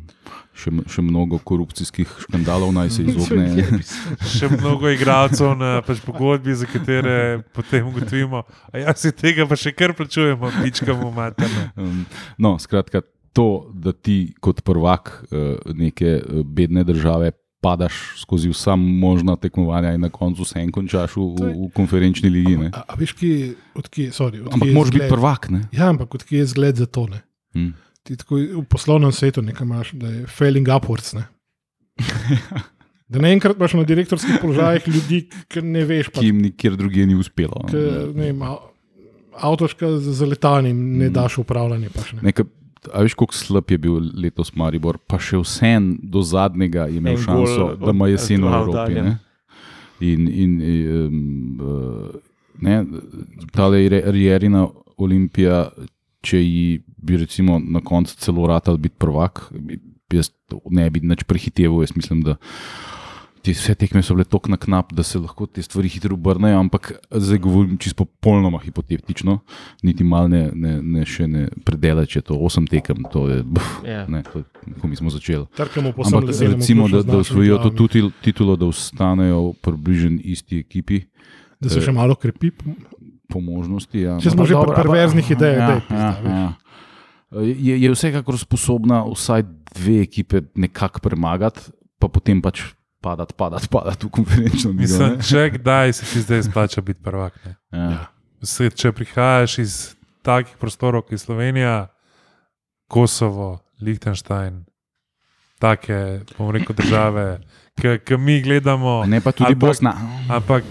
Speaker 3: še, še mnogo korupcijskih škandalov naj se izogne.
Speaker 2: Še mnogo igralcev na pač, pogodbi, za katere potem ugotovimo, da ja, si tega pa še kar plačujemo, pičkamo materno.
Speaker 3: Um, no, skratka, to, da ti kot prvak uh, neke uh, bedne države padaš skozi vsa možna tekmovanja in na koncu vse en končaš v, v, v konferenčni ligi. Ne.
Speaker 1: A, a veš, ki, odkje, sorry, odkje
Speaker 3: Ampak moraš biti prvak. Ne?
Speaker 1: Ja, ampak odkje je zgled za to? Ne?
Speaker 3: Hm.
Speaker 1: Ti tako v poslovnem svetu nekaj imaš, da je failing upwards. Ne? Da naenkrat imaš na direktorskih položajih ljudi, ki ne veš, pa,
Speaker 3: Ki jim nikjer drugje ni uspelo. no.
Speaker 1: ki, ne vem, avtoška z z letanjem ne
Speaker 3: Mm.
Speaker 1: daš upravljanje. Pač, ne.
Speaker 3: Nekaj, a veš, koliko slab je bil letos Maribor, pa še vsem do zadnjega je imel
Speaker 4: En
Speaker 3: šanso,
Speaker 4: gol
Speaker 3: da ima jesen v Evropi. Ne? In, in um, uh, ne, tale Rierina Olimpija, če ji bi recimo na koncu celo ratal biti prvak, bi- jaz ne bi nič prehiteval. Jaz mislim, da te vse tekme so bile tako na knap, da se lahko te stvari hitro obrnejo, ampak zdaj govorim čisto popolnoma hipotetično, niti malo ne, ne, ne še ne predela, če je to osem tekem, to je, buf,
Speaker 4: Ja.
Speaker 3: ne, to je, ko mi smo začeli. Ampak recimo, da, da osvojijo to tutil, titulo, da ostanejo približno isti ekipi.
Speaker 1: Da se še malo krepi.
Speaker 3: Po možnosti. Ja.
Speaker 1: Če smo
Speaker 3: Ampak
Speaker 1: že pri
Speaker 3: ampak-
Speaker 1: perverznih idejah,
Speaker 3: ja,
Speaker 1: daj, pizda,
Speaker 3: ja, ja. Je, je vsekakor sposobna vsaj dve ekipe nekako premagati, pa potem pač padati, padati, padati v konferenčno ligo.
Speaker 2: Mislim,
Speaker 3: ne.
Speaker 2: če kdaj se ti zdaj splača biti prvak. Ne?
Speaker 3: Ja.
Speaker 2: Se, če prihajaš iz takih prostorov, kot je Slovenija, Kosovo, Liechtenstein, take, bom rekel, države, ki mi gledamo,
Speaker 3: Ne pa tudi
Speaker 2: pa-
Speaker 3: Bosna.
Speaker 2: ampak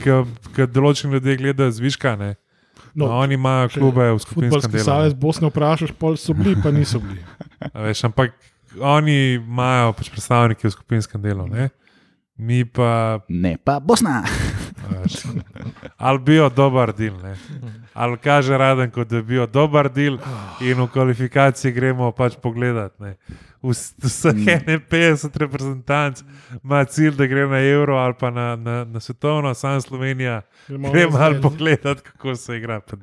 Speaker 2: ki določeni ljudje gledajo zviška. No,
Speaker 1: No,
Speaker 2: oni imajo klube v skupinskem
Speaker 1: Futbalski
Speaker 2: delu.
Speaker 1: savez
Speaker 2: ne.
Speaker 1: Bosne vprašaš, pol so bili, pa niso bili.
Speaker 2: A Veš, ampak oni imajo pač predstavnike v skupinskem delu, ne? mi pa
Speaker 3: Ne pa Bosna.
Speaker 2: veš, ali bijo dober del, ne? ali kaže raden, kot da bijo dober del in v kvalifikacije gremo pač pogledat. Ne? Vs- Vseh 51 reprezentanc ima cilj, da gre na Euro ali pa na, na, na svetovno, sam Slovenija. Gremo ali pogledat, kako se igra. pa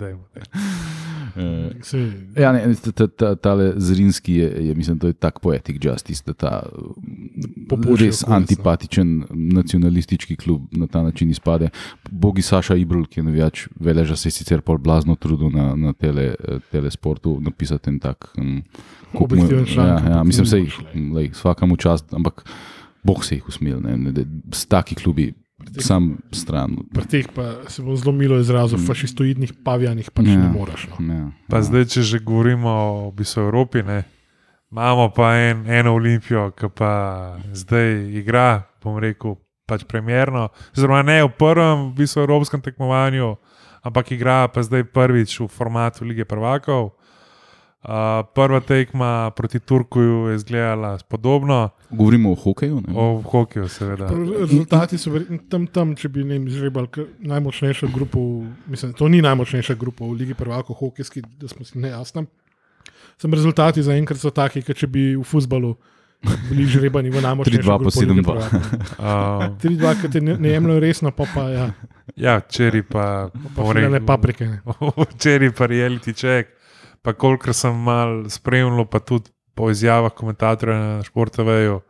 Speaker 1: Sej,
Speaker 3: Ja, ne, ta, ta, ta, tale Zrinski je, je, mislim, to je tak poetic justice, da ta
Speaker 1: Popuščil
Speaker 3: res
Speaker 1: no.
Speaker 3: antipatičen nacionalistični klub na ta način izpade. Bogi Saša Ibrl, ki je navijač veleža, se je sicer pol blazno trudil na, na tele, eh, telesportu napisati en tak um,
Speaker 1: Objektiven članek,
Speaker 3: Ja, ja, mislim,
Speaker 1: mogoče, lej.
Speaker 3: lej, vsakemu čast, ampak Bog se jih usmil, ne, ne, da s taki klubi sam stran.
Speaker 1: Pri teh pa se bo zelo milo izrazil, fašistoidnih pavijanih pač
Speaker 3: Ja.
Speaker 1: ne moreš. No.
Speaker 3: Ja,
Speaker 2: Pa
Speaker 3: ja.
Speaker 2: zdaj, če že govorimo o v bistvu Evropi, ne, imamo pa en, eno olimpijo, ki pa zdaj igra, bom rekel, pač premjerno. Zelo ne v prvem, v bistvu evropskem tekmovanju, ampak igra pa zdaj prvič v formatu lige prvakov. Uh, prva tekma proti Turkuju je izgledala podobno,
Speaker 3: Govorimo o hokeju. Ne?
Speaker 2: o hokeju, seveda.
Speaker 1: Rezultati so tam, tam, če bi vem, izžrebali najmočnejšo grupo, mislim, to ni najmočnejša grupa v Ligi prvakov, hokejski, da smo si nejasni. Sem rezultati zaenkrat so taki, kot če bi v futbalu bili žrebani v najmočnejšo
Speaker 3: 3-2 pa
Speaker 1: grupo Lige
Speaker 3: 7-2.
Speaker 1: prvakov.
Speaker 2: Uh,
Speaker 1: 3-2, ki te ne, ne jemljajo resno, pa pa ja,
Speaker 2: ja, včeraj pa,
Speaker 1: pa
Speaker 2: rekel,
Speaker 1: paprike.
Speaker 2: Včeraj pa reality check. Pa kolikor sem mal spremljal, pa tudi po izjavah komentatorjev na športoveju,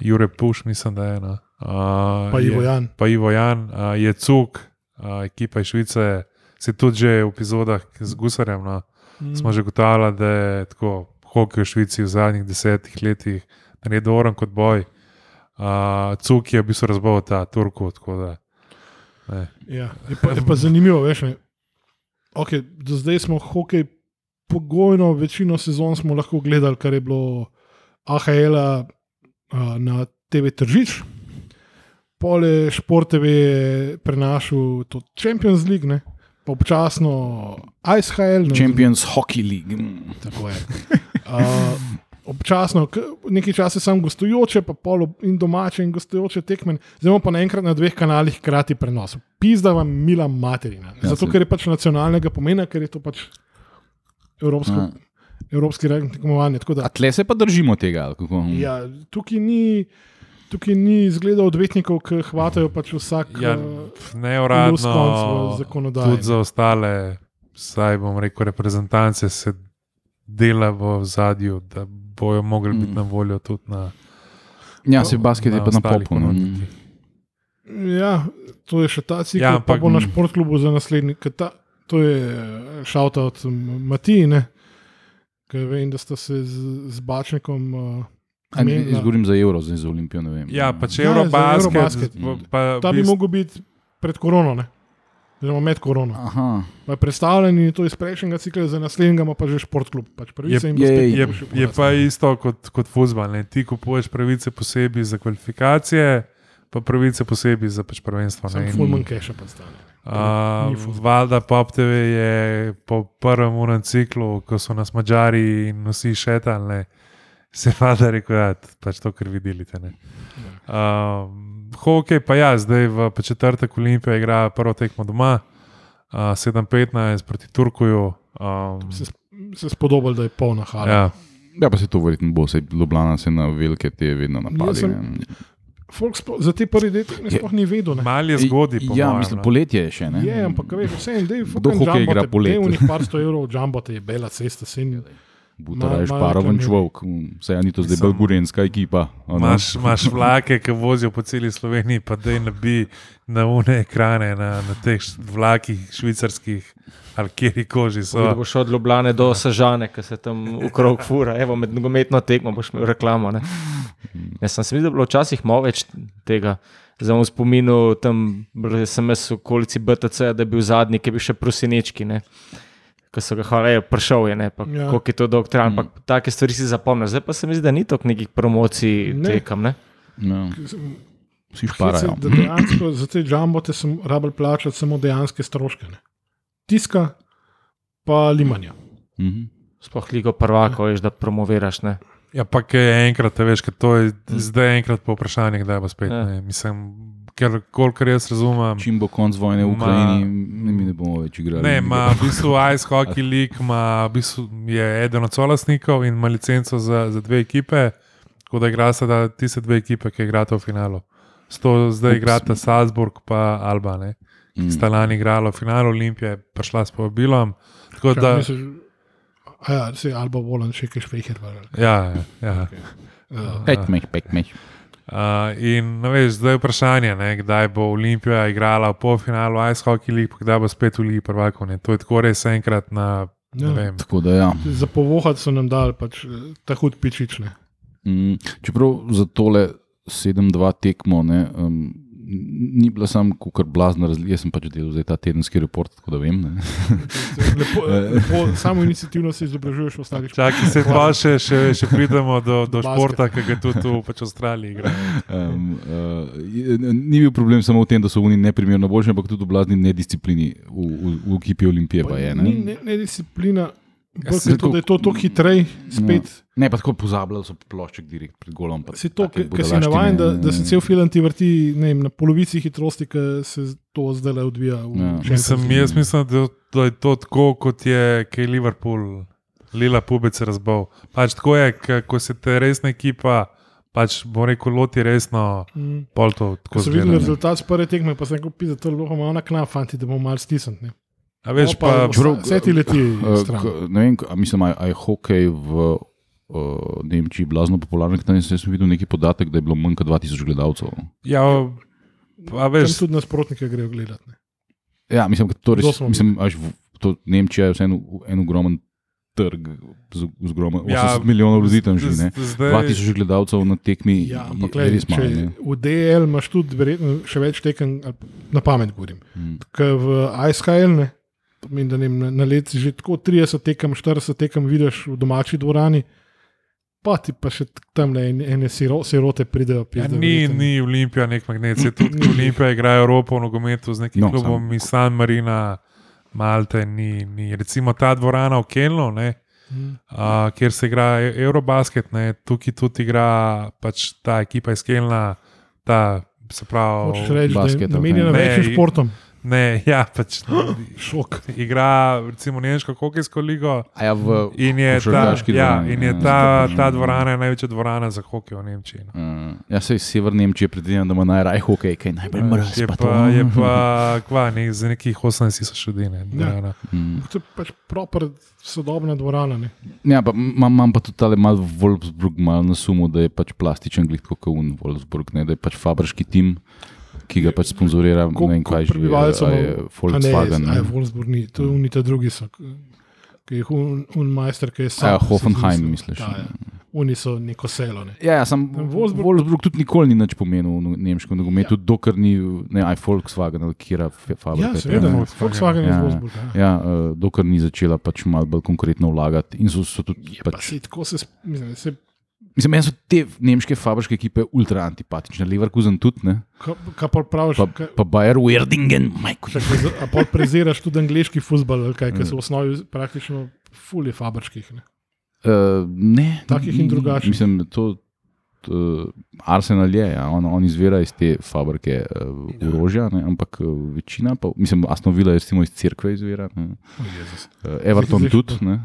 Speaker 2: Jure Puš, mislim, da je ena. Uh,
Speaker 1: Pa Ivo Jan.
Speaker 2: Pa Ivo Jan, uh, je Cuk, uh, ekipa iz Švice, se tudi že v epizodah z Gusarjem. No,
Speaker 1: Mm.
Speaker 2: smo že gotovili, da je tako hokej v Švici v zadnjih desetih letih naredoren kot boj. Uh, Cuk je v bistvu razbol ta Turku. da, ne.
Speaker 1: Ja, je, pa, je pa zanimivo, veš. Ne? Okay, do zdaj smo hokej pogojno, večino sezon smo lahko gledali, kar je bilo AHL -a, a, na TV Tržič. Pole Šport TV je prenašal to Champions League, ne? pa občasno ICHL. ne,
Speaker 3: Champions Hockey League. Mm.
Speaker 1: Tako je. Uh, občasno, nekaj časa sem gostujoče, pa polo in domače in gostujoče tekme, zdaj pa naenkrat na dveh kanalih hkrati prenos. Pizda vam mila materina.
Speaker 3: Ja,
Speaker 1: Zato, ker je pač nacionalnega pomena, ker je to pač evropsko,
Speaker 3: Ja.
Speaker 1: evropski rang tekmovanje. Tako da,
Speaker 3: A tle se pa držimo tega.
Speaker 1: ja, tukaj ni. Tukaj ni zgleda odvetnikov, ki hvatajo pač vsak
Speaker 2: Ja,
Speaker 1: eh,
Speaker 2: neuradno,
Speaker 1: zakonodaji.
Speaker 2: tudi za ostale, saj bom rekel, reprezentance se dela v zadju, da bojo mogli biti
Speaker 3: Mm.
Speaker 2: na voljo tudi na.
Speaker 3: Ja, se basket je pa na popu. no.
Speaker 1: Ja, to je še ta cikel,
Speaker 2: Ja,
Speaker 1: ja, pa
Speaker 2: ampak-
Speaker 1: bo na športklubu za naslednji. Ta, to je šalta od Matije, ki vem, da sta se z, z Bačnikom. Uh,
Speaker 3: A ne, Jaz govorim za Euro, zdaj za Olimpijo.
Speaker 2: Ja, pa če
Speaker 1: Ja,
Speaker 2: Eurobasket,
Speaker 1: Eurobasket.
Speaker 2: pa-
Speaker 1: ta bi
Speaker 2: bist-
Speaker 1: mogel biti pred korono. Ne? oziroma med korono.
Speaker 3: Aha.
Speaker 1: Pa je predstavljen in je to iz prejšnjega cikla, za naslednjega pa že športklub. Pač pravice jim bo
Speaker 3: je- je-
Speaker 2: Je, je pa isto kot, kot futbol. Ne? Ti kupuješ pravice posebej za kvalifikacije, pa pravice posebej za pač prvenstvo.
Speaker 1: Fulman keša pa stane.
Speaker 2: Uh. Valjda Pop TV je po prvem urnem ciklu, ko so nas Mačari in vsi šetali, ne, se valjda rekel, da ja, pač to, kar vidite. ne. Um, hokej pa ja, zdaj v pa četrtek Olimpija igra prvo tekmo doma, uh, 7-15 proti Turkuju. Um,
Speaker 1: Se, se spodobal, da je polna hala.
Speaker 2: ja.
Speaker 3: Ja, pa se to verjetno bo, se Ljubljana se na velike te vedno napade.
Speaker 1: sem-
Speaker 3: ne.
Speaker 1: Folk sploh, za te prvi deti ne sploh ni vedel. Ne.
Speaker 2: Mal je zgodaj. po
Speaker 3: Ja,
Speaker 2: mojem,
Speaker 3: mislim,
Speaker 2: no.
Speaker 3: poletje je še. Ne?
Speaker 1: Je, ampak veš, vse en del,
Speaker 3: Kdo hokej igra poleti?
Speaker 1: Dnevnih par sto evrov, džambote je bela cesta, sin.
Speaker 3: Butara je
Speaker 1: Ma- malo
Speaker 3: šparoven
Speaker 1: reklamiral.
Speaker 3: človek, vse je ni to zdaj
Speaker 2: Mislim-
Speaker 3: bolj gurenska ekipa.
Speaker 2: Imaš, imaš vlake, ki vozijo po celi Sloveniji, pa da ne bi na une ekrane, na, na teh vlakih švicarskih ali kjer koži
Speaker 4: Da
Speaker 2: so.
Speaker 4: boš od Ljubljana do Sežane, ki se tam okrog fura, evo med nogometno tekmo boš imel reklamo. Ne? Jaz sem se videl, da je bilo včasih malo več tega. Zdaj v spominu, tam bil sem jaz v okolici BTC, da je bil zadnji, ki je bil še prosinečki. Ne? Ko so ga hvala, prišel je, ne, pa,
Speaker 1: Ja.
Speaker 4: ja. koliko je to dolg trajal, ampak take stvari si zapomnil. Zdaj pa se mi zdi, da ni toliko nekih promocij
Speaker 1: Ne.
Speaker 4: tekam. Ne?
Speaker 3: Ja, vsi šparajo.
Speaker 1: Dejansko za te džambote sem rabel plačati samo dejanske stroške. Ne. Tiska, pa limanja.
Speaker 3: Mhm.
Speaker 4: Sploh ligo prvako, veš, da promoviraš. Ne?
Speaker 2: Ja, pa je enkrat, veš, ker to je zdaj enkrat po vprašanju, kdaj bo spet.
Speaker 4: Ja.
Speaker 2: Ne. Mislim, ker kolikor jaz razumem.
Speaker 3: Čim bo konc vojne v
Speaker 2: Ma-
Speaker 3: Ukrajini, ne, mi ne bomo več igrali.
Speaker 2: Ne, ima v bistvu Ice Hockey League, ima, v bistvu je eden od solastnikov in ima licenco za, za dve ekipe, tako da igrata da tiste dve ekipe, ki igrata v finalu. Sto zdaj
Speaker 3: Ups.
Speaker 2: igrata Salzburg pa Alba, ne.
Speaker 3: Mm.
Speaker 2: Sta lani igrala v finalu, Olimpija je prišla s povabilom. Tako
Speaker 1: Čak,
Speaker 2: da,
Speaker 1: misliš, ja, se je Alba volan, še kaj švejher.
Speaker 2: ja, ja.
Speaker 1: Uh,
Speaker 3: Pet meh, pet meh.
Speaker 2: Uh, in no, veš, zdaj je vprašanje, ne, kdaj bo Olimpija igrala v polfinalu Ice Hockey League, pa kdaj bo spet v Ligi prvakov. ne. To je tako res enkrat na. Ne
Speaker 1: Ja.
Speaker 2: vem.
Speaker 3: Tako da ja.
Speaker 1: za povohati so nam dali pač, eh, ta hud pičične.
Speaker 3: Mm, čeprav za tole 7-2 tekmo ne, um, ni bila sam kar blazna razlika, jaz sem pač delal ta tedenski report, tako da vem. Ne.
Speaker 1: Lepo, lepo, samo inicijativno se izobražuješ v ostalih
Speaker 2: Čakaj, se pa še, še, še pridemo do, do
Speaker 1: Do
Speaker 2: športa, ki ga tudi tu pač v Avstraliji igra.
Speaker 3: Um, uh, ni bil problem samo v tem, da so oni neprimerno boljši, ampak tudi v blazni nedisciplini v, v, v ekipi Olimpije. Pa je,
Speaker 1: Ni
Speaker 3: ne?
Speaker 1: ne, ne disciplina, bolj
Speaker 3: se
Speaker 1: kot to, da je to tako hitrej, spet.
Speaker 3: ne, pa tako pozabljali so plošček direkt pred golom. pa
Speaker 1: Si to, ker si navaden, da, da se cel film ti vrti ne vem, na polovici hitrosti, ki se to zdaj le odvija.
Speaker 3: Ja.
Speaker 1: Champions
Speaker 2: Mislim, jaz mislim, da, da je to tako, kot je, ki je Liverpool, Lila Pubec razbal. Pač tako je, k, ko se te resna ekipa, pač bo rekel, loti resno,
Speaker 1: Mm.
Speaker 2: pol to
Speaker 1: Ko
Speaker 2: tako
Speaker 1: so videli
Speaker 2: zgleda. ne.
Speaker 1: rezultat z prve tekme, pa sem rekel, da je to zelo malo na knap, fanti, da bomo malo stisnili.
Speaker 2: A veš,
Speaker 1: No, pa,
Speaker 2: pa,
Speaker 3: Čeprav-
Speaker 1: vse ti leti
Speaker 3: Uh,
Speaker 1: stran.
Speaker 3: k- ne vem, a mislim, a je hokej v uh, Nemčiji blazno popularen. Tam sem videl neki podatek, da je bilo manj kot 2000 gledalcev.
Speaker 2: ja, a
Speaker 1: Tam
Speaker 2: veš,
Speaker 1: tudi nasprotnike grejo gledati. ne.
Speaker 3: Ja, mislim, da to res, mislim, až v, to Nemčija je vseeno en ogromen trg, z, z ogromen, 80
Speaker 2: Ja,
Speaker 3: milijonov ljudi tam živi.
Speaker 2: zdaj,
Speaker 3: 2000 gledalcev na tekmi
Speaker 1: Ja,
Speaker 3: je,
Speaker 1: ampak
Speaker 3: je res malo. ne.
Speaker 1: v DL imaš tudi verjetno še več tekem, ali na pamet govorim.
Speaker 3: Mm.
Speaker 1: Ker v ISKL, ne, pomeni, da ne, vem, na, na let že tako 30 tekem, 40 tekem vidiš v domači dvorani, pa ti pa še tam ne, ene- ene siro, sirote pridejo.
Speaker 2: Ja, ni, ni Olimpija nek magnet, se tudi Olimpija igra Evropo v nogometu z nekim
Speaker 3: No,
Speaker 2: klubom iz San Marina, Malte, ni, ni. Recimo ta dvorana v Kelnu, ne,
Speaker 1: Mm.
Speaker 2: uh, kjer se igra E- Eurobasket, ne, tukaj tudi igra pač ta ekipa iz Kelna, ta se pravi.
Speaker 1: Hočeš reči, da je namenjena
Speaker 2: kaj?
Speaker 1: večjim
Speaker 2: Ne,
Speaker 1: športom.
Speaker 2: Ne, ja, pač
Speaker 1: Šok.
Speaker 2: igra recimo Nemško hokejsko ligo.
Speaker 3: A ja, v,
Speaker 2: In je, ta,
Speaker 3: košarkaški
Speaker 2: ja, in je
Speaker 3: ja.
Speaker 2: ta, ta dvorana je največja dvorana za hokej v Nemčiji. No.
Speaker 3: Uh, ja, se iz Severne Nemčije predvidevam, da ima najraje hokej, kaj najbolj mraz.
Speaker 2: Je
Speaker 3: pa
Speaker 2: pa,
Speaker 3: to.
Speaker 2: je pa kva, ne, za nekih 18 tisoč ljudi. Ne, dvorana.
Speaker 3: Mm.
Speaker 1: To je pač proper sodobna dvorana. Ne.
Speaker 3: Ja, pa imam pa tudi tale mal Wolfsburg, mal na sumu, da je pač plastičen glik kot un Wolfsburg, ne, da je pač fabriški tim, ki ga pač sponzorira,
Speaker 1: Koliko-
Speaker 3: ne vem kaj že, je Volkswagen.
Speaker 1: Ne,
Speaker 3: ne,
Speaker 1: Wolfsburg ni, to je unita drugi so. Ki je un, un majster, ki je sam.
Speaker 3: Ja, Hoffenheim, misliš.
Speaker 1: Ta, ja. oni so neko selo. Ne.
Speaker 3: Ja, ja sam
Speaker 1: Wolfsburg-
Speaker 3: Wolfsburg tudi nikoli ni nič pomenil v nemškem nogometu, ja. dokler ni, ne, aj Volkswagen ali kira fabrika.
Speaker 1: Ja, seveda,
Speaker 3: ne.
Speaker 1: Volkswagen je
Speaker 3: Ja.
Speaker 1: z Wolfsburga. Ja.
Speaker 3: Ja, uh, dokler ni začela pač malo bolj konkretno vlagati. In so, so tudi,
Speaker 1: Je pa
Speaker 3: pač,
Speaker 1: se tako se, mislim, se
Speaker 3: mislim, meni so te nemške fabriške ekipe ultra antipatične, Leverkusen tudi, ne?
Speaker 1: ka- kaj pa praviš,
Speaker 3: pa,
Speaker 1: kaj-
Speaker 3: pa Bayer Werdingen, majko.
Speaker 1: A pa preziraš tudi angliški futbol, ali kaj, ki so v osnovi praktično fulje fabričkih. Ne?
Speaker 3: Uh, ne,
Speaker 1: Takih in drugačnih.
Speaker 3: Mislim, da to. Uh, Arsenal je, ja, on, on izvira iz te fabrike uh,
Speaker 1: Ja.
Speaker 3: orožja, ne, ampak uh, večina, pa, mislim, Aston Villa je iz cerkve izvira, ne, uh, Everton tudi, ne,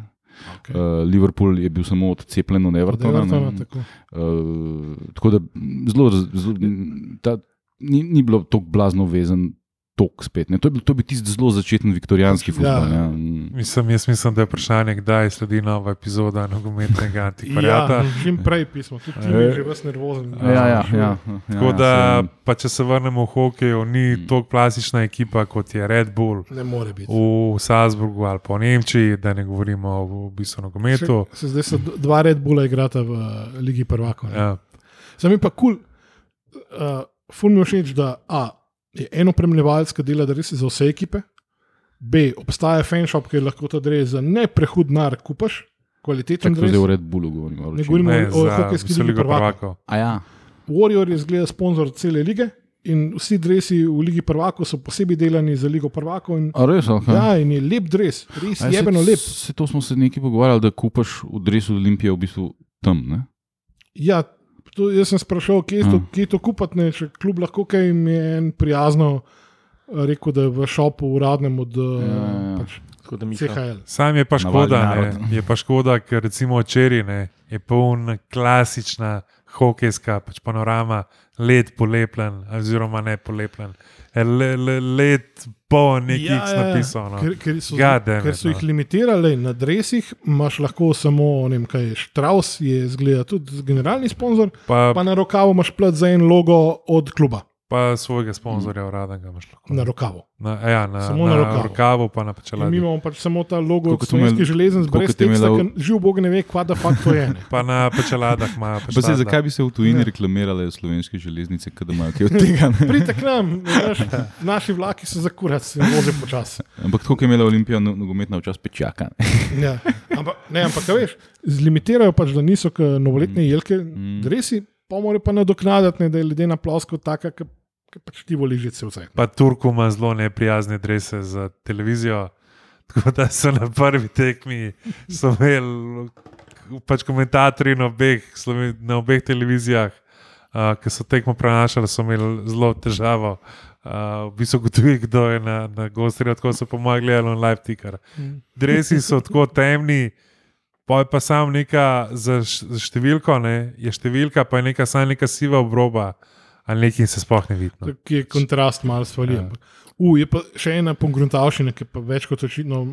Speaker 1: Okay.
Speaker 3: uh, Liverpool je bil samo odcepljen od Evertona.
Speaker 1: Evertona,
Speaker 3: ne,
Speaker 1: tako.
Speaker 3: Uh, tako da zelo, zelo ta, ni, ni bilo tako blazno vezan tok spet. Ne. To je bil, to je bil tisti zelo začeten viktorijanski
Speaker 1: Ja.
Speaker 3: futbol. Ja.
Speaker 2: Mislim, jaz mislim, da je vprašanje, kdaj sledi nova epizoda nogometnega antikvariata.
Speaker 1: Ja, čim prej pismo, tudi ti
Speaker 3: E.
Speaker 1: že vas nervozen.
Speaker 3: Ja, ja, ja, ja,
Speaker 2: Tako
Speaker 3: ja,
Speaker 2: da,
Speaker 3: sem-
Speaker 2: pa če se vrnemo v hokeju, ni
Speaker 3: Mm.
Speaker 2: tako klasična ekipa kot je Red Bull
Speaker 1: Ne more biti.
Speaker 2: v Salzburgu ali pa v Nemčiji, da ne govorimo o v bistvu nogometu.
Speaker 1: Se, se zdaj so dva Red Bulla igrata v Ligi prvakov. ne.
Speaker 2: Ja.
Speaker 1: Sam je pa kul, cool, uh, ful mi všeč, da A, je eno premljevalec, ki dela res za vse ekipe, B, obstaja fanshop, ki lahko ta dres za neprehud nar kupaš, kvaliteten dres.
Speaker 3: zdaj o Red Bullu govorimo.
Speaker 1: Ne govorimo
Speaker 2: Ne,
Speaker 1: o hokejski ligi
Speaker 2: ligo
Speaker 1: prvakov.
Speaker 3: ja,
Speaker 1: Warrior je zgleda sponzor cele lige in vsi dresi v Ligi prvakov so posebej delani za Ligo prvakov. In,
Speaker 3: A res, okay.
Speaker 1: ja, in je lep dres, res
Speaker 3: A ja,
Speaker 1: jebeno lep.
Speaker 3: Se to smo se nekaj pogovarjali, da kupaš v dresu Olimpije v bistvu tam. Ne?
Speaker 1: Ja, to, jaz sem sprašal, kje, je to,
Speaker 3: Hm.
Speaker 1: kje je to kupati, ne, če kljub lahko kaj jim je en prijazno eh, rekel, da je v šopu uradnem od
Speaker 3: Ja, ja.
Speaker 1: uh, pač. CHL.
Speaker 2: Sam je pa škoda, ne, je pa škoda, ker recimo včeraj ne, je poln klasična hokejska pač panorama, led polepljen, oziroma ne polepljen, le, le, led poln nekih ja, ja, napisov. No.
Speaker 1: Ker, ker, so,
Speaker 2: God damn
Speaker 1: ker so
Speaker 2: no.
Speaker 1: jih limitirali na dresih, imaš lahko samo, ne vem, kaj je Štraus, je zgleda tudi generalni sponzor,
Speaker 2: Pa,
Speaker 1: pa na rokavu imaš plat za en logo od kluba.
Speaker 2: Pa svojega sponzorja, uradnega imaš lahko.
Speaker 1: Na rokavu.
Speaker 2: Na, ja, na,
Speaker 1: Samo
Speaker 2: na,
Speaker 1: na
Speaker 2: na
Speaker 1: rokavu.
Speaker 2: rokavu, pa na
Speaker 1: mi imamo pač samo ta logo od
Speaker 3: ste imeli-
Speaker 1: slovenskih železnic, brez teksta,
Speaker 3: imeli-
Speaker 1: ker živ Bog ne ve, kva da fakt to je. Ne.
Speaker 2: Pa na pečeladah imajo.
Speaker 3: Pa se, zakaj bi se v tujini
Speaker 1: Ne.
Speaker 3: reklamirale slovenske železnice, kada imajo kaj od tega? Ne?
Speaker 1: Pridite k nam, veš, naši vlaki so za kurac in vozijo počasi.
Speaker 3: Ampak tako je imela Olimpija no- nogometna včasih pečaka. ne.
Speaker 1: Ja. Ampak, ne, ampak a veš, zlimitirajo pač, da niso kot novoletne jelke,
Speaker 3: Mm.
Speaker 1: dresi, pa morajo pa nadoknaditi, ne, da je ledena ploska taka, ki pač ti voli že cel.
Speaker 2: Pa Turku ima zelo neprijazne drese za televizijo. Tako da so na prvi tekmi imeli pač komentatorji na obeh, na obeh televizijah, uh, ki so tekmo prenašali, so imeli zelo težavo. Uh, v bistvu gotovi, kdo je na, na gostrih, tako so pomagali on live ticker. Dresi so tako temni, pa je pa sam neka za, številko, ne, je številka, pa je neka samo neka siva obroba, ali nekaj se sploh ne vidi. no.
Speaker 1: Je kontrast malo stvari.
Speaker 2: Ja.
Speaker 1: Ja. Uh, je pa še ena pogruntavščina, ki je pa več kot očitno.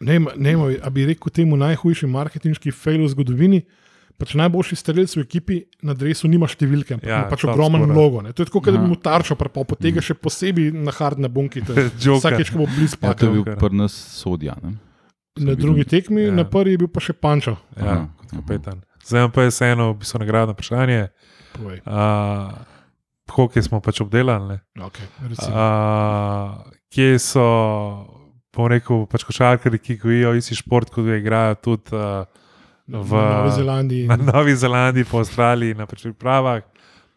Speaker 1: Ne, ne, a bi rekel temu najhujši marketinški fail v zgodovini. Pač najboljši strelec v ekipi na drevesu nima številke, ampak
Speaker 2: Ja,
Speaker 1: ja, pač ogromen
Speaker 2: scorer.
Speaker 1: logo. Ne. To je tako, kot da bi
Speaker 3: Aha.
Speaker 1: mu tarčo prepal, po tega še posebej na hard na bunki. to je
Speaker 2: Joker.
Speaker 1: Vsakeč, ko bo blizu
Speaker 3: Ja, to je bil pri nas sodja. Ne?
Speaker 1: Na drugi tekmi,
Speaker 2: Ja.
Speaker 1: ja. na prvi je bil pa še pančo.
Speaker 2: Ja,
Speaker 3: Aha,
Speaker 2: kot kapetan. Zdaj pa je vseeno v bistvu nagradno vprašanje.
Speaker 1: Povej.
Speaker 2: Uh, hokej smo pač obdelali. ne.
Speaker 1: Okay, recimo.
Speaker 2: Uh, kje so, bom rekel, pač košarkari, ki gojijo isti šport, kot ga igrajo tudi uh, v
Speaker 1: na Novi Zelandiji.
Speaker 2: na Novi Zelandiji, po Avstraliji, na pač pripravah,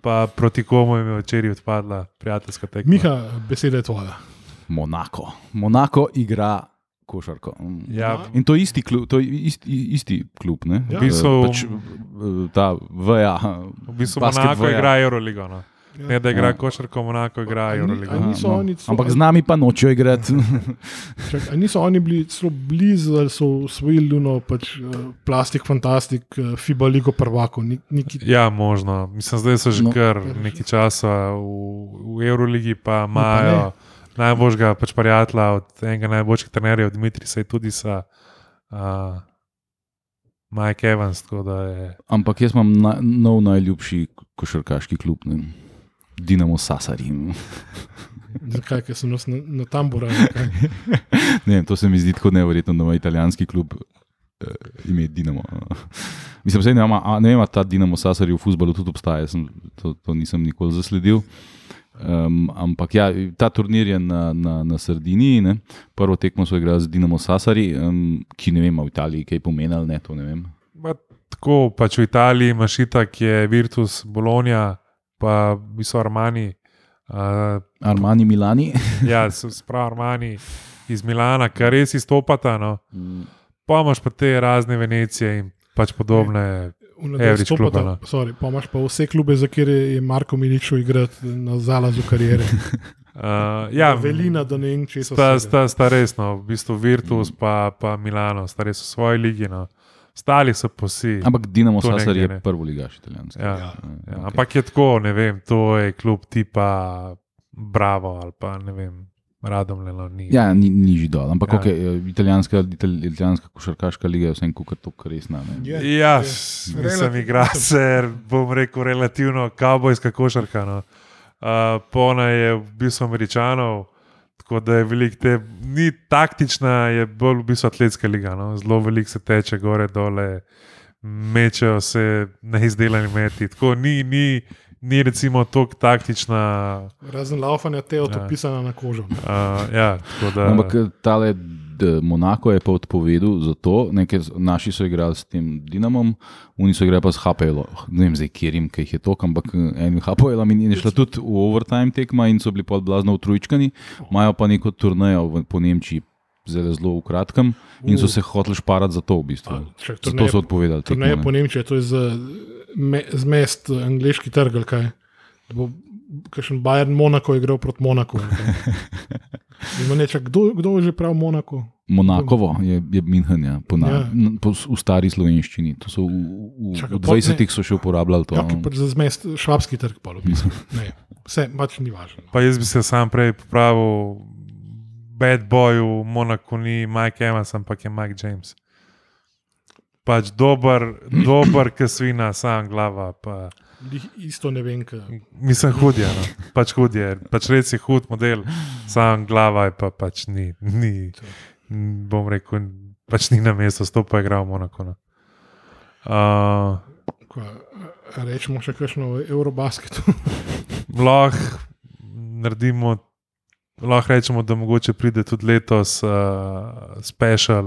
Speaker 2: pa proti komu je včeraj odpadla prijateljska tekma.
Speaker 1: Miha, beseda je tvoja.
Speaker 3: Monako. Monako igra košarko. Mm.
Speaker 2: Ja,
Speaker 3: In to je isti klub, to je isti, isti klub. Ne?
Speaker 1: Ja.
Speaker 2: V bistvu-
Speaker 3: Eh, pač, eh, ta VA.
Speaker 2: v bistvu Monako
Speaker 3: VA.
Speaker 2: igra Euroligo. No.
Speaker 1: Ja.
Speaker 2: Ne, da igra
Speaker 3: Ja.
Speaker 2: košarko, Monako igra
Speaker 1: A
Speaker 2: Euroligo.
Speaker 1: a niso
Speaker 3: no.
Speaker 1: oni celo-
Speaker 3: Ampak z nami pa nočejo igrati.
Speaker 1: Čak, a niso oni bili zelo blizu, ali so usvojili no, pač, uh, plastik, fantastik, FIBA ligo prvako. Ni, niki,
Speaker 2: Ja, možno. Mislim, zdaj so že
Speaker 3: No.
Speaker 2: no, kar nekaj časa v, v Euroligi, pa
Speaker 1: pa
Speaker 2: imajo najboljšega pač prijatelja od enega najboljših trenerjev, Dimitrija Sejtudisa, uh, Mike Evans. tako da je-
Speaker 3: Ampak jaz imam na, nov najljubši košarkaški klub, ne? Dinamo Sasari.
Speaker 1: zakaj, ker sem nas na, na tambora.
Speaker 3: Ne, to se mi zdi tako nevrjetno, da ima italijanski klub uh, ime Dinamo. Mislim, da ne, vem, a- ne vem, ta Dinamo Sasari v futbalu tudi obstaja, sem, to, to nisem nikoli zasledil. Um, ampak ja, ta turnir je na, na, na Sardiniji. Ne? Prvo tekmo so igrali z Dinamo Sasari, um, ki ne vem, v Italiji kaj pomeni ali ne, to ne vem.
Speaker 2: Ma, tako pač v Italiji imaš itak, je Virtus, Bologna, pa Viso Armani. Uh,
Speaker 3: Armani Milani.
Speaker 2: ja, so sprav Armani iz Milana, kar res izstopata. No. Pa imaš pa te razne Venecije in pač podobne. Average kluba.
Speaker 1: Sorry, pa imaš pa vse klube, za kjer je Marko Miličo igrati na zalazu karijere.
Speaker 2: Uh, ja,
Speaker 1: Velina, da ne vem, če so
Speaker 2: sta, sta, sta res, no, v bistvu Virtus, pa, pa Milano, sta res v svoji ligi. No. Stali so pa vsi.
Speaker 3: Ampak Dinamo
Speaker 2: nekaj,
Speaker 3: je
Speaker 2: ne.
Speaker 3: prvo ligaš italijanski.
Speaker 2: Ja,
Speaker 1: Ja.
Speaker 2: ja,
Speaker 3: okej.
Speaker 2: Ampak je tako, ne vem, to je klub tipa Bravo ali pa ne vem, Radomlje. No, ni.
Speaker 3: Ja, ni, nižji dol, ampak
Speaker 2: Ja.
Speaker 3: okay, italijanska, ital, italijanska košarkaška liga je vsem kukar to resna. ne.
Speaker 1: Je,
Speaker 2: Ja,
Speaker 1: je.
Speaker 2: mislim,
Speaker 1: Relativ-
Speaker 2: igra se, bom rekel, relativno kavbojska košarka. No. Uh, Pona je v bistvu američanov, tako da je veliko te, ni taktična, je bolj v bistvu atletska liga. No. Zelo veliko se teče gore, dole, mečejo se neizdelani meti. Tako ni, ni, ni recimo tako taktična.
Speaker 1: Razen laufanja, te je
Speaker 2: Ja.
Speaker 1: na kožo. ne.
Speaker 2: Uh, ja, tako da,
Speaker 3: Ampak eh, tale Monako je pa odpovedal za to, nekaj naši so igrali s tem Dinamom, oni so igrali pa s HPL, ne vem zdaj, kjer jim je to, ampak eh, en HPL in je šla tudi v overtime tekma in so bili pol blazno utrujčkani, imajo pa neko turnejo v- po Nemčiji. Zelo, zelo v kratkem, in so se hoteli šparati za to, v bistvu.
Speaker 1: A,
Speaker 3: Zato so odpovedali.
Speaker 1: Turneje
Speaker 3: ne.
Speaker 1: po Nemčiji, to je za me, zmest eh, angliški trg, ali kaj. Da bo kakšen Bayern Monako igral proti Monaku. Neče, kdo, kdo je že prav Monako?
Speaker 3: Monakovo je, je Minhen, ja, po, na,
Speaker 1: Ja.
Speaker 3: po, v stari slovenščini. To so v, v,
Speaker 1: Čakaj,
Speaker 3: v
Speaker 1: pol-
Speaker 3: 20-ih so še uporabljali to.
Speaker 1: Ja, ki pač za zmest švabski trg pa opisal. Ne, vse pač ni važno.
Speaker 2: Pa jaz bi se sam prej popravil, bad boy v Monaku ni Mike Evans, ampak je Mike James. Pač dober, dober kasvina, sam glava. Pa,
Speaker 1: Isto ne vem, kaj.
Speaker 2: mislim, hud je. No. Pač hud je, pač res je hud model, sam glava je pa pač ni. ni bom rekel, pač ni na mestu, stopa je igral v Monaku. No. Uh,
Speaker 1: Rečemo še kakšno v Eurobasketu.
Speaker 2: lahko naredimo, lahko rečemo, da mogoče pride tudi letos uh, special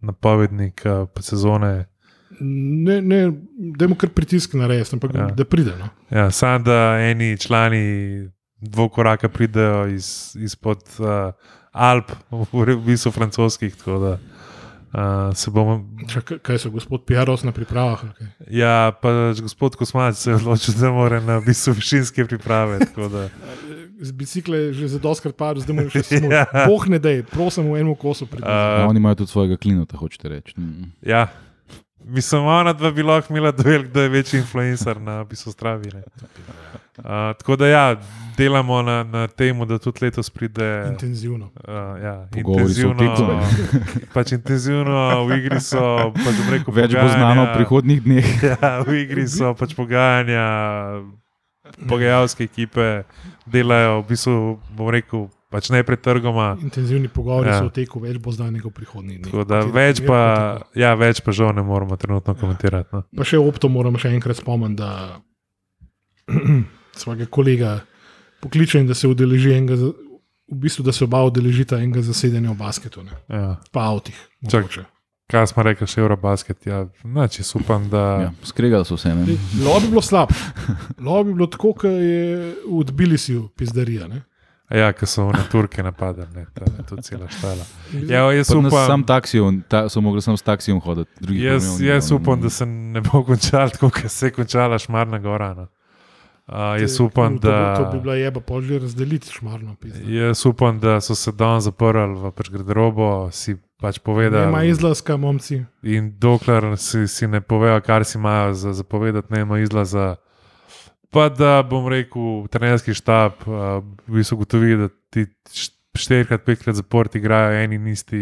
Speaker 2: napovednik uh, sezone.
Speaker 1: Ne, ne, da mu kar pritisk narediti, ampak
Speaker 2: Ja.
Speaker 1: da pride. No.
Speaker 2: Ja, Sam da eni člani dvokoraka pridejo iz, izpod uh, Alp, v bistvu francoskih. Tako da uh, se bomo.
Speaker 1: Čak, kaj so, gospod Pijaros na pripravah? kaj?
Speaker 2: Ja, pa gospod Kosmač se je odločil, da mora na bistvu višinske priprave. tako da-
Speaker 1: Z bicikle je že za doskrat padel, zdaj mu je še smut.
Speaker 2: Ja.
Speaker 1: Boh ne dej, prosim, v enem kosu.
Speaker 3: Ja,
Speaker 2: Uh,
Speaker 3: oni imajo tudi svojega klinota, hočete reči. Mm.
Speaker 2: Ja, mislim, ona dva bi lahko imela duel, kdo je večji influencer na bistvu stravi. ne. Uh, tako da ja, delamo na, na tem, da tudi letos pride.
Speaker 1: Intenzivno.
Speaker 2: Uh, ja,
Speaker 3: Pogovori
Speaker 2: intenzivno, pač intenzivno v igri so. Pač rekel,
Speaker 3: Več bo znano v
Speaker 2: pogajanja-
Speaker 3: prihodnih dneh.
Speaker 2: Ja, v igri so pač pogajanja, pogajalske ekipe delajo, v bistvu, bom rekel, pač najprej trgoma.
Speaker 1: Intenzivni pogovori
Speaker 2: Ja.
Speaker 1: ja. so v teku, več bo znanega v prihodnjih dneh.
Speaker 2: Tako da
Speaker 1: Kateri
Speaker 2: več pa,
Speaker 1: tako.
Speaker 2: ja, več pa žal ne moramo trenutno komentirati. No.
Speaker 1: Pa še opto moram še enkrat spomniti, da svojega kolega pokliče in da se udeleži enega, v bistvu, da se oba udeležita enega zasedanja v basketu, ne?
Speaker 2: Ja.
Speaker 1: pa avtih.
Speaker 2: Kaj smo rekli, še Eurobasket? Ja, znači, upam, da.
Speaker 3: Ja, skregali so se. Ne?
Speaker 1: Lo bi bilo slabo. Lo bi bilo tako, kot je v Tbilisiju pizdarija. Ne?
Speaker 2: Ja, ker so na Turke napadali, ne, ta je to cela štala. Ja, jaz
Speaker 3: Pa nas Sam
Speaker 2: upam,
Speaker 3: taksijem, ta, so mogli samo s taksijem hoditi.
Speaker 2: jaz,
Speaker 3: problemov ni
Speaker 2: jaz upam, da se ne bo končal tako, kot se je končala Šmarna Gora. No. Uh, jaz upam,
Speaker 1: to,
Speaker 2: da.
Speaker 1: bi- To bi bila jeba, že razdeliti šmarno. pizda.
Speaker 2: Jaz upam, da so se dan zaprli v pač garderobo, si pač
Speaker 1: Nema
Speaker 2: povedali.
Speaker 1: izlaska, momci.
Speaker 2: In dokler si, si ne povejo, kar si imajo za, za povedati, ne ima izlaza. Pa da bom rekel, trenerski štab uh, v bistvu ugotovi, da ti št- štirikrat, petkrat zaport igrajo eni in isti,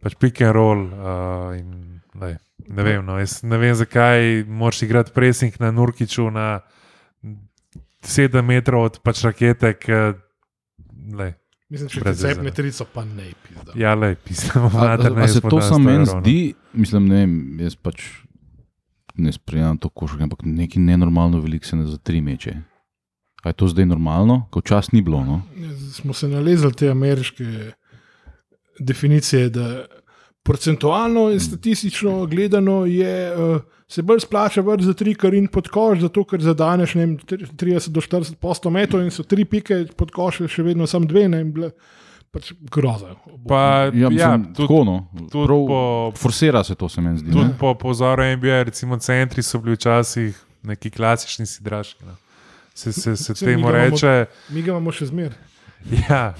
Speaker 2: pač pick and roll. Uh, in, lej, ne, vem, no, ne vem, zakaj moraš igrati pressing na Nurkiču na 7 metrov od pač rakete. Ke, lej,
Speaker 1: Mislim, če ti
Speaker 2: Brez veze,
Speaker 1: cepne
Speaker 2: ne.
Speaker 1: trico, pa ne pizda.
Speaker 2: Ja, le, pisamo,
Speaker 3: se to samo meni zdi, mislim, ne vem, jaz pač ne sprejemam to košarko, ampak nekaj nenormalno veliko se ne za tri meče. A je to zdaj normalno, ko čas ni bilo? No?
Speaker 1: Smo se nalezali te ameriške definicije, da procentualno in statistično gledano je, uh, se bolj splača vrč za tri karin pod koš, zato ker zadaneš ne vem, tri- 30 do 40 posto metrov in so tri pike pod koš, še vedno samo dve, ne in pač groza.
Speaker 2: Pa,
Speaker 3: Ja, mislim,
Speaker 2: ja, tudi,
Speaker 3: tako, no.
Speaker 2: tudi
Speaker 3: Prav
Speaker 2: po-
Speaker 3: Forsira se to, se meni zdi.
Speaker 2: tudi
Speaker 3: ne.
Speaker 2: po pozoru NBA, recimo centri so bili včasih neki klasični sidraški. No. Se, se, se
Speaker 1: mi
Speaker 2: temu
Speaker 1: imamo-
Speaker 2: reče.
Speaker 1: Mi ga imamo še zmer,
Speaker 2: Ja,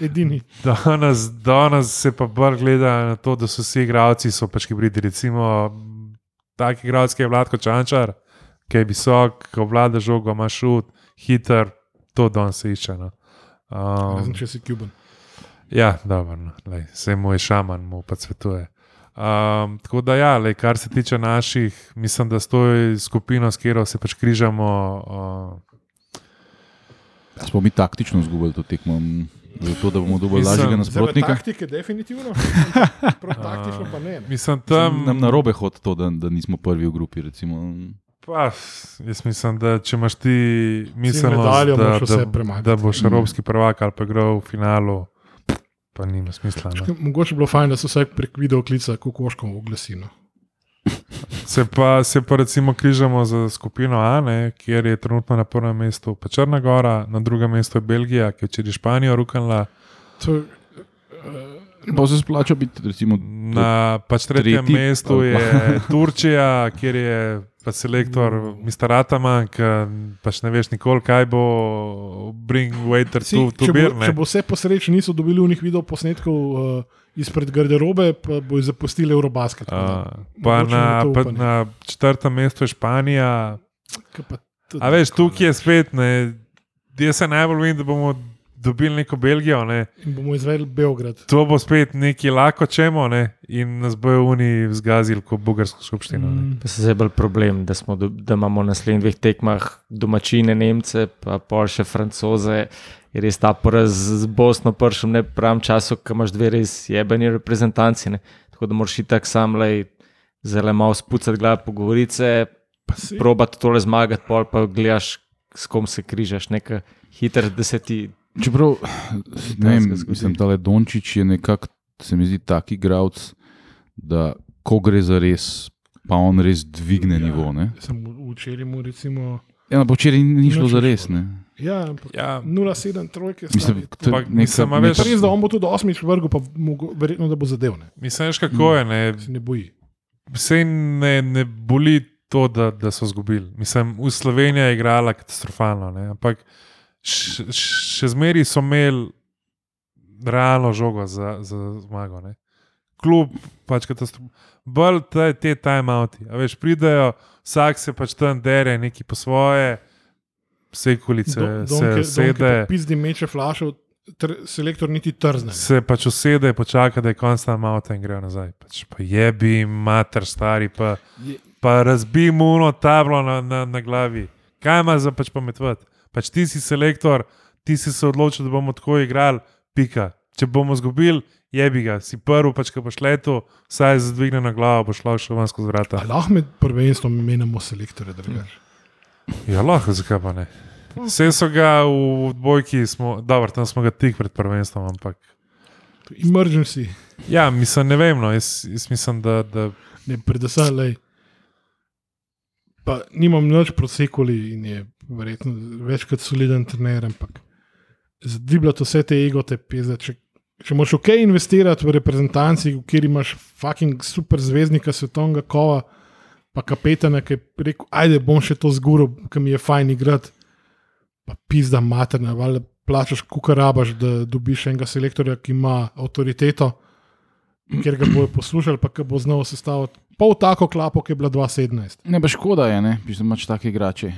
Speaker 1: edini.
Speaker 2: danes, danes se pa bolj gleda na to, da so vsi igravci so pač hibridi. Recimo, tak igralec, ki je Vladko Čančar, ki je visok, ko vlada žogo, ima šut, hiter, to danes se išče. No. Um,
Speaker 1: Razen če si kuben.
Speaker 2: Ja, dobro, lej, vse mu je šaman, mu pa svetuje. Um, tako da, ja, lej, kar se tiče naših, mislim, da s to skupino, s katero se pač križamo. Uh,
Speaker 3: Smo mi taktično izgubili to tekmo, zato da bomo dobili
Speaker 2: Mislim,
Speaker 3: lažjega nasprotnika.
Speaker 1: taktike, definitivno. Prav taktično pa ne.
Speaker 2: mislim,
Speaker 3: Tam
Speaker 2: tam.
Speaker 3: nam na robe hodi to, da, da nismo prvi v grupi. Recimo.
Speaker 2: Pa, jaz mislim, da če imaš ti miselnost,
Speaker 1: medaljo
Speaker 2: da, da, da boš evropski prvak ali pa igral v finalu, pa nima smisla. No.
Speaker 1: Mogoče bi bilo fajn, da se vsak prek video klica kokoškom oglasi. No.
Speaker 2: Se pa, se pa recimo križamo za skupino A, ne, kjer je trenutno na prvem mestu Črna Gora, na drugem mestu je Belgija, ki je včeraj Španijo rukala,
Speaker 1: To, uh,
Speaker 3: Pa se splača biti, recimo,
Speaker 2: na pač tretjem
Speaker 3: Tretji,
Speaker 2: mestu je Turčija, kjer je pa selektor Mr. Ataman, ki pač ne veš nikoli, kaj bo bring waiter
Speaker 1: si,
Speaker 2: tu, tu
Speaker 1: če, bo, če bo vse po sreči niso dobili unih video posnetkov uh, izpred garderobe, pa bojo zapustili Eurobasket.
Speaker 2: Uh, pa na,
Speaker 1: to
Speaker 2: pa na četrtem mestu je Španija. A veš, tukaj je spet, ne, jaz se najbolj bojim, da bomo dobili neko Belgijo. Ne.
Speaker 1: In bomo izvedli Beograd.
Speaker 2: To bo spet neki lako čemo ne, in nas bojo oni zgazili kot bugarsko skupščino. ne.
Speaker 1: Mm.
Speaker 4: Pa se zdaj bolj problem, da, smo, do- da imamo na naslednjih dveh tekmah domačine, Nemce, pa pol še francoze. Je res ta poraz z Bosno prišel ne v pravem času, ko imaš dve res jebeni reprezentanci. Ne? Tako da moraš tako sam le zelo malo spucati glave, pogovoriti se,
Speaker 1: Pa si-
Speaker 4: probati tole zmagati, pol pa gledaš, s kom se križaš, nekaj hiter, da se ti.
Speaker 3: Čeprav, ne vem, mislim, da Dončić je nekako, se mi zdi, taki igralec, da ko gre za res, pa on res dvigne ja. nivo. Ne?
Speaker 1: Sem včeraj mu recimo.
Speaker 3: Ja, pa včeraj ni šlo za res. Ne?
Speaker 1: Ja, ampak
Speaker 2: Ja,
Speaker 1: 0,7 trojke.
Speaker 3: Mislim, to je
Speaker 2: Pa,
Speaker 3: neka-
Speaker 2: mislim, a
Speaker 3: neka-
Speaker 2: veš-
Speaker 1: res, da on bo tudi osmič vrgel, pa mogo, verjetno, da bo zadev. Ne,
Speaker 2: mislim, veš, kako je. Ne,
Speaker 1: se ne boji.
Speaker 2: vse ne, ne boli to, da, da so izgubili. Mislim, v Sloveniji je igrala katastrofalno, ne, ampak še, še zmeraj so imeli realno žogo za, za zmago. Ne. Kljub pač katastrofalno. Bolj te, te timeouti. Veš, pridejo, vsak se pač tam dere, neki po svoje, vse kulice, se sede.
Speaker 1: Pizdi meče flašo, tr, selektor niti trzne.
Speaker 2: Se pač usede, počaka, da je konc tam avto in grejo nazaj. Pač pa jebi, mater, stari, pa,
Speaker 1: Je-
Speaker 2: pa razbi mu uno tablo na, na, na glavi. Kaj ima za pač pametvati? Pač ti si selektor, ti si se odločil, da bomo tako igrali, pika. Če bomo izgubili, jebi ga, si prvi, pač ko boš letel, vsaj zdvigne na glavo, boš lahko šel ven skozi vrata.
Speaker 1: A lahko med prvenstvom menjamo selektore, drugače.
Speaker 2: Ja, lahko, zakaj pa ne? Vse so ga v odbojki, smo, dobro, tam smo ga tik pred prvenstvom, ampak.
Speaker 1: Emergency,
Speaker 2: Ja, mislim, ne vem, no, jaz, jaz mislim, da, da
Speaker 1: ne predvsem le. Pa nimam nič prosekoli in je verjetno večkrat soliden trener, ampak zadribljati vse te egote, peze. Če, če moš ok investirati v reprezentanci, v kjer imaš fucking super zvezdnika svetovnega kova, pa kapetana, ki je rekel, ajde bom še to zguril, ki mi je fajn igrati, pa pizda materna, valjda plačaš, kukar rabaš, da dobiš enega selektorja, ki ima avtoriteto, kjer ga bojo poslušali, pa ki bo znal sestaviti pol tako klapo, ki je bila 2017.
Speaker 3: Ne, pa škoda je, ne, mislim, imaš take igrače.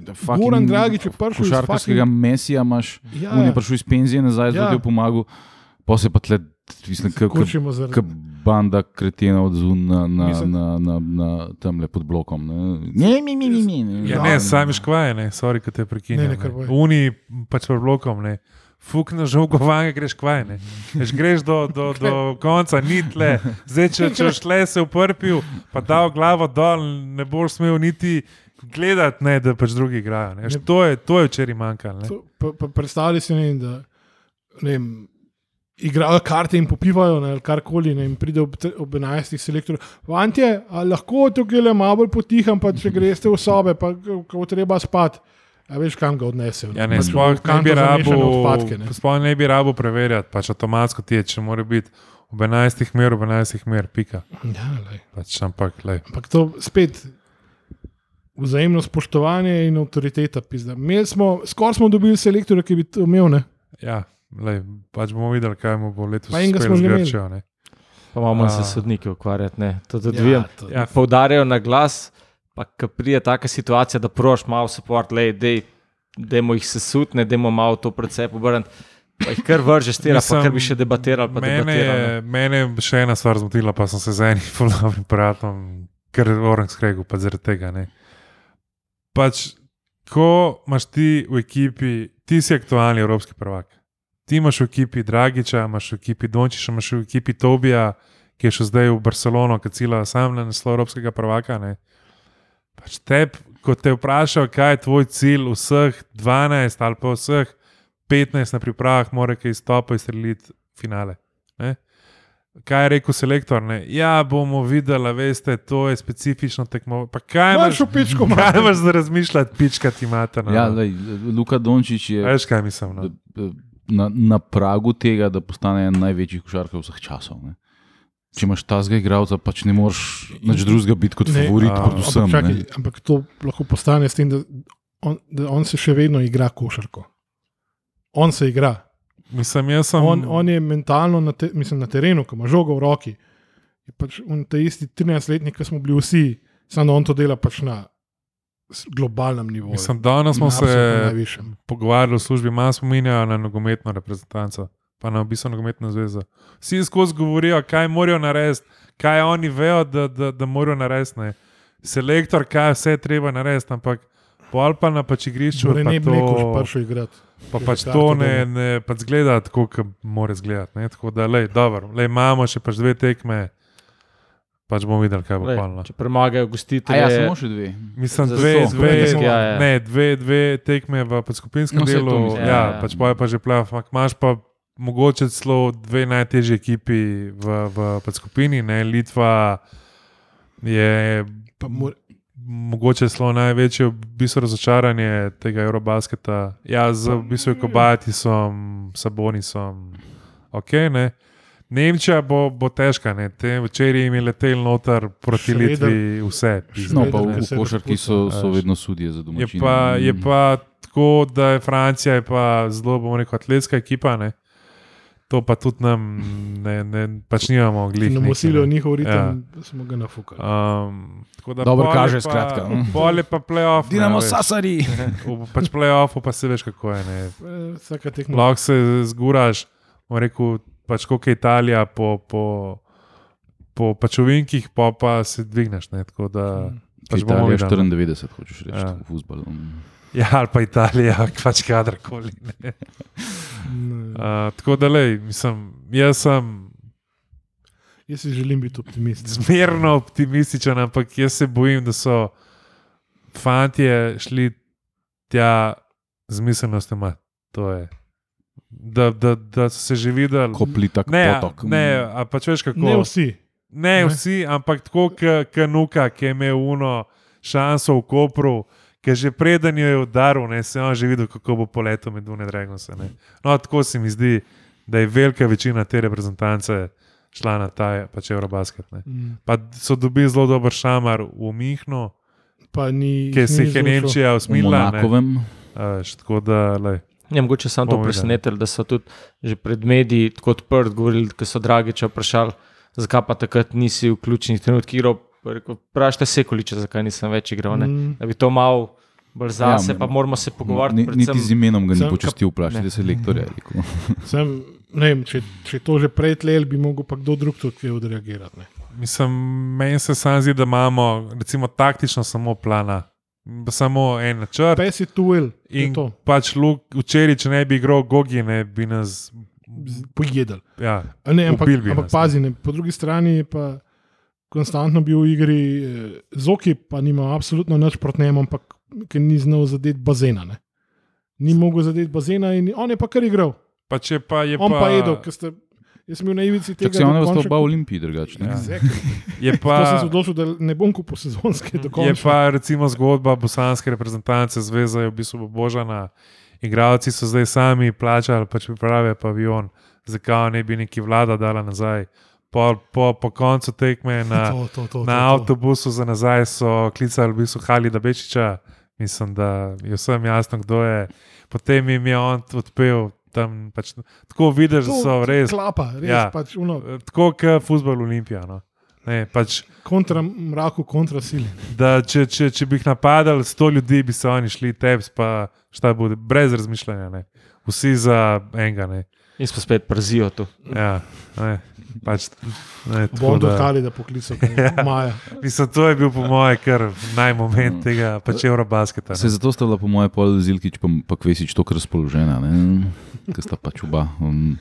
Speaker 3: Da
Speaker 1: Goran Dragič je prišel iz
Speaker 3: Košarkarskega
Speaker 1: fucking-
Speaker 3: mesija imaš,
Speaker 1: Ja,
Speaker 3: on je prišel iz penzije nazaj,
Speaker 1: Ja.
Speaker 3: zato ti je pomagal, pa se pa tle, mislim,
Speaker 1: zaradi.
Speaker 3: banda kretena od zunaj na, na, na, na, na tamle pod blokom. Ne, ne, mi, mi, mi, mi.
Speaker 2: Ja, ne, sami škvaje, ne, sorry, ki te
Speaker 1: Ne,
Speaker 2: prekinem.
Speaker 1: ne, kar boj.
Speaker 2: Uni pač pred blokom, ne. Fukneš žogo van, greš kvaj. ne. Veš, greš do, do, do konca, ni tle. Zdaj, če, če boš tle se uprpil, pa dal glavo dol, ne boš smel niti gledati, ne, da pač drugi igrajo. ne.
Speaker 1: Ne.
Speaker 2: To je, to je včeraj manjkalo.
Speaker 1: predstavljaj si, ne, da ne vem, igrajo karte in popivajo, ne, ali karkoli, ne, in pride ob, ob 11. selektor. Vantje, lahko tukaj le malo bolj potiham, pa če greste v sobe, pa ko treba spati. A veš, kam ga odnesejo?
Speaker 2: Ja, ne, sploh
Speaker 1: v
Speaker 2: ne
Speaker 1: kanto
Speaker 2: bi rabo,
Speaker 1: odpadke.
Speaker 2: sploh ne bi rabo preverjati, pač avtomatsko teče, mora biti ob 11 mer, ob 11 mer, pika.
Speaker 1: Ja, lej.
Speaker 2: Pač, ampak, lej.
Speaker 1: Ampak to spet vzajemno spoštovanje in avtoriteta. pizda. Imeli Smo, skoraj smo dobili selektorja, ki bi to imel. Ne?
Speaker 2: Ja, lej, pač bomo videli, kaj mu bo letos
Speaker 1: Pa enega
Speaker 2: uspelo
Speaker 1: smo
Speaker 2: z
Speaker 1: že imeli.
Speaker 2: Grčijo. ne.
Speaker 4: Pa imamo
Speaker 2: A.
Speaker 4: se sodniki ukvarjati. Ne. To tudi ja,
Speaker 1: to,
Speaker 2: Ja,
Speaker 4: Poudarjajo na glas, pa ko pride taka situacija, da proš malo support, le da jim jih sesutne, da jim malo to predvsej pobrniti. Pa jih kar vržeš, tira, pa
Speaker 2: Mislim,
Speaker 4: kar bi še debatirali. pa
Speaker 2: Mene
Speaker 4: debatirali,
Speaker 2: je, mene je še ena stvar zmotila, pa sem se z enim fulovim aparatom, ker je orang skregal, pa zaradi tega. Ne. Pač, ko imaš ti v ekipi, ti si aktualni evropski prvak. Ti imaš v ekipi Dragiča, imaš v ekipi Dončiša, imaš v ekipi Tobija, ki je še zdaj v Barcelono, ki cila sam na naslov evropskega prvaka. Ne. Pač teb, ko te vprašajo, kaj je tvoj cilj, vseh 12 ali pa vseh 15 na pripravah, mora kaj izstopa in streljiti finale. Ne? Kaj je rekel selektor? Ne? Ja, bomo videli, veste, to je specifično tekmo. Pa kaj imaš,
Speaker 1: v pičku,
Speaker 2: kaj imaš za razmišljati, pička ti imate? No?
Speaker 3: Ja, lej, Luka Dončić je
Speaker 2: Veš, kaj mislim? No?
Speaker 3: na, na pragu tega, da postane en največjih košarkarjev vseh časov. Ne. Če imaš ta zgolj igralca, pač ne moreš nič drugega biti kot
Speaker 1: Ne,
Speaker 3: favorit,
Speaker 2: a,
Speaker 3: predvsem.
Speaker 1: ampak, čakaj,
Speaker 3: ne.
Speaker 1: ampak to lahko postane s tem, da on, da on se še vedno igra košarko. On se igra.
Speaker 2: Mislim, jaz sem.
Speaker 1: On, on je mentalno na, te, mislim, na terenu, ko ima žogo v roki. Je pač on ta isti 13-letnik, ki smo bili vsi, samo on to dela pač na globalnem nivoju.
Speaker 2: Mislim, danes smo se
Speaker 1: najvišjem.
Speaker 2: pogovarjali v službi, malo spominjajo na nogometno reprezentanco, pa na obisko nogometno zvezo. Vsi skozi govorijo, kaj morajo narediti, kaj oni vejo, da, da, da morajo narediti. ne. Selektor, kaj vse je treba narediti, ampak pol pa na pač igrišču.
Speaker 1: Torej,
Speaker 2: pa
Speaker 1: ne bi
Speaker 2: to-
Speaker 1: rekel, prišel igrati.
Speaker 2: Pa pač to ne, ne pač zgleda tako, kot mora izgledati. ne. Tako da, lej, dobro, lej, imamo še pač dve tekme, pač bomo videli, kaj bo palno.
Speaker 4: Če premagajo
Speaker 3: A
Speaker 4: gostitelje,
Speaker 3: ja, samo še dve.
Speaker 2: Mislim,
Speaker 4: Za
Speaker 2: dve,
Speaker 4: sto.
Speaker 2: dve,
Speaker 4: Slovenski, ja, ja.
Speaker 2: ne, dve, dve tekme v skupinskem
Speaker 3: No,
Speaker 2: delu,
Speaker 3: mislim.
Speaker 2: ja,
Speaker 4: Ja,
Speaker 2: ja,
Speaker 4: ja.
Speaker 2: pač pa je pa že ampak imaš pa mogoče celo dve najtežji ekipi v, v skupini, ne, Litva je mogoče celo največje v bistvu razočaranje tega Eurobasketa. Ja, z v bistvu Kobatisom, Sabonisom, ok, ne. Nemčija bo, bo težka, ne. te včeraj jim je letel noter proti
Speaker 1: Šveden.
Speaker 2: Litvi vse. pizda,
Speaker 3: No, pa v, v košarki so, so vedno sudje za
Speaker 2: Je
Speaker 3: domačine.
Speaker 2: pa, je pa tako, da je Francija je pa zelo, bomo rekel, atletska ekipa. Ne? To pa tudi nam, ne, ne, pač nimamo glih.
Speaker 1: Nam
Speaker 2: ne.
Speaker 1: njihov ritem, ja. smo ga nafukali.
Speaker 2: Um, tako da
Speaker 3: Dobro kaže,
Speaker 2: pa-
Speaker 3: skratka, mm.
Speaker 2: Pol je pa playoff. ne,
Speaker 3: Dinamo
Speaker 2: veš.
Speaker 3: Sasari!
Speaker 2: V pač playoffu pa se veš, kako je. Ne.
Speaker 1: Eh, Vsaka tekma.
Speaker 2: Lahko se zguraš, bom rekel, pač kot je Italija po, po, po pač ovinkih, pa, pa se dvigneš. Ne. Tako da, pač bomo
Speaker 3: Italija
Speaker 2: videli.
Speaker 3: 94, hočeš reči,
Speaker 2: Ja.
Speaker 3: ja. v futbalu.
Speaker 2: Ja, ali pa Italija, pač kadarkoli. ne.
Speaker 1: Ne.
Speaker 2: Uh, tako da, lej, mislim, jaz sem
Speaker 1: Jaz si želim biti optimist.
Speaker 2: zmerno optimističen, ampak jaz se bojim, da so fanti šli tja z miselnostjo, to je. Da, da, da so se že videli.
Speaker 3: Kopli tak
Speaker 2: Ne,
Speaker 3: potok.
Speaker 2: ne, a pač veš kako.
Speaker 1: Ne vsi.
Speaker 2: Ne
Speaker 1: Ne.
Speaker 2: vsi, ampak tako, kot Nuka, ki je imel uno šanso v Kopru, ki že preden jo je udaril, ne, se je on že videl, kako bo poletel med Dune Dragonse. ne. No, tako se mi zdi, da je velika večina te reprezentance šla na ta pač Eurobasket. Ne.
Speaker 1: Mm.
Speaker 2: Pa so dobili zelo dober šamar v Mihnu,
Speaker 1: Pa ni.
Speaker 2: ki se jih je. Nemčija
Speaker 3: V
Speaker 2: usmila. ne.
Speaker 3: Monakovem.
Speaker 2: A veš, Tako da, lej.
Speaker 4: Je mogoče samo to presenetilo, da so tudi že pred mediji tako odprt govorili, ko so Dragiča vprašali, zakaj pa takrat nisi v ključnih trenutkih igral. Vprašajte se, količe, zakaj nisem več igral. Ne?
Speaker 1: Mm.
Speaker 4: Da bi to malo bolj zase,
Speaker 3: Ja,
Speaker 4: pa moramo se pogovarjati.
Speaker 3: Ni, niti z
Speaker 4: predvsem-
Speaker 3: imenom ga ni
Speaker 4: Ne.
Speaker 3: vprašajte se lektorja. je rekel.
Speaker 1: Sem, ne vem, če, če to že prej tlel, bi mogel pa kdo drug tudi odreagirati. Ne.
Speaker 2: Mislim, meni se sam zdi, da imamo recimo, taktično samo plana samo en načrt.
Speaker 1: Pes je tuel in
Speaker 2: In
Speaker 1: to
Speaker 2: pač Luk, včeraj, če ne bi igral Gogi, ne bi nas.
Speaker 1: pojedel.
Speaker 2: Ja,
Speaker 1: A Ne, ampak, ampak
Speaker 2: nas,
Speaker 1: pazi, ne, po drugi strani je pa konstantno bil v igri eh, Zoki, pa nima absolutno nič proti njemu, ampak ker ni znal zadeti bazena. Ne. Ni mogel zadeti bazena in on je pa kar igral.
Speaker 2: pa če pa je
Speaker 1: On
Speaker 2: pa,
Speaker 1: pa je jedel, ker ste. Jaz sem bil na ivici tega.
Speaker 3: Tako se on je
Speaker 1: končno
Speaker 3: ostal v Olimpiji drugače.
Speaker 2: Ja. je
Speaker 1: Pa sem se
Speaker 2: pa,
Speaker 1: odločil, da ne bom kupil sezonske do
Speaker 2: je
Speaker 1: konca.
Speaker 2: pa recimo zgodba bosanske reprezentance, zveza je v bistvu božana. Igravci so zdaj sami plačali, pač priprave pavion, zakaj ne bi neki vlada dala nazaj. Po, po, po koncu tekme na,
Speaker 1: To, to, to,
Speaker 2: na
Speaker 1: to, to.
Speaker 2: avtobusu za nazaj so klicali v bistvu Halida Bečiča, mislim, da je vsem jasno, kdo je. Potem jim je on odpel tam, pač, tako vidiš, da so res.
Speaker 1: Klapa, res.
Speaker 2: Ja.
Speaker 1: Pač uno,
Speaker 2: Tako kot futbol Olimpija. No. Ne, pač,
Speaker 1: kontra mraku, kontra sili.
Speaker 2: da če, če, če bi jih napadali, sto ljudi bi se oni šli teps, pa šta bude, brez razmišljanja. Ne. Vsi za enega. Ne.
Speaker 4: In smo spet przijo tu.
Speaker 2: Ja, ne. Pač, ne,
Speaker 1: Bom
Speaker 2: da-
Speaker 1: dohali, da poklical
Speaker 2: Ja.
Speaker 1: Maja.
Speaker 2: Mislim, to je bil po mojem kar najmoment tega pač Eurobasketa.
Speaker 3: Se zato sta bila po mojem pol Zilkič pa, pa Kvesič tako razpoložena, ne? ker sta pač oba um,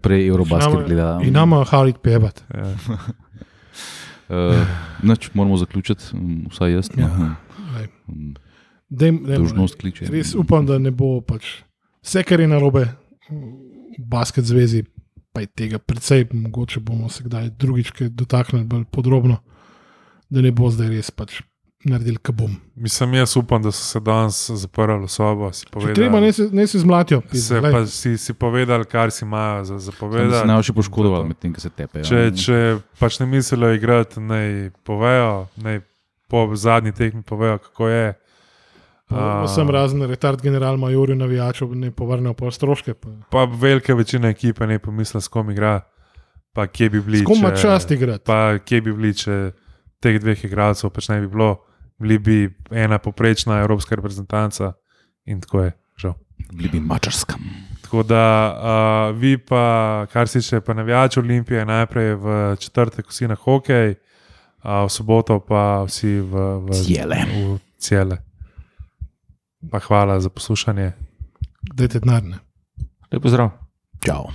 Speaker 3: prej Eurobasket gledala.
Speaker 1: In nama Halid pevat.
Speaker 2: Ja.
Speaker 3: Uh, Noč moramo zaključiti, um, vsaj jaz.
Speaker 1: Ja.
Speaker 3: Um,
Speaker 1: Dejm, dejmo,
Speaker 3: Dolžnost kliče.
Speaker 1: Res upam, da ne bo pač vse, kar je narobe v basket zvezi, pa je tega precej, mogoče bomo se kdaj drugič kaj dotaknili bolj podrobno, da ne bo zdaj res pač naredili kabum.
Speaker 2: Mislim, jaz upam, da so se danes zaprli v sobo. povedali-
Speaker 1: treba, ne se, ne se zmlatijo.
Speaker 2: se
Speaker 1: pizda, glej.
Speaker 2: pa si, si povedali, kar si imajo za, za
Speaker 3: Da se ne bo še poškodoval med tem, ko se tepe.
Speaker 2: Če, če pač ne mislijo igrati, naj povejo, naj po zadnji tekmi povejo, kako je.
Speaker 1: Pa Vsem razen retard general majorju navijačev ne povrnejo pa stroške. Pa.
Speaker 2: Pa velika večina ekipe ne pomisli, s kom igra, pa kje bi bili.
Speaker 1: S kom ima čast igrati?
Speaker 2: Pa kje bi bili, če teh dveh igralcev pač ne bi bilo, bili bi ena poprečna evropska reprezentanca in tako je. Žal.
Speaker 3: Bili bi mačarska.
Speaker 2: Tako da uh, vi, pa, kar se tiče pa navijačev Olimpije, najprej v četrtek vsi na hokej, uh, v soboto pa vsi v, v
Speaker 3: Cijele.
Speaker 2: V cijele. Pa hvala za poslušanje.
Speaker 1: Dajte denar. ne.
Speaker 4: Lep pozdrav.
Speaker 3: Čau.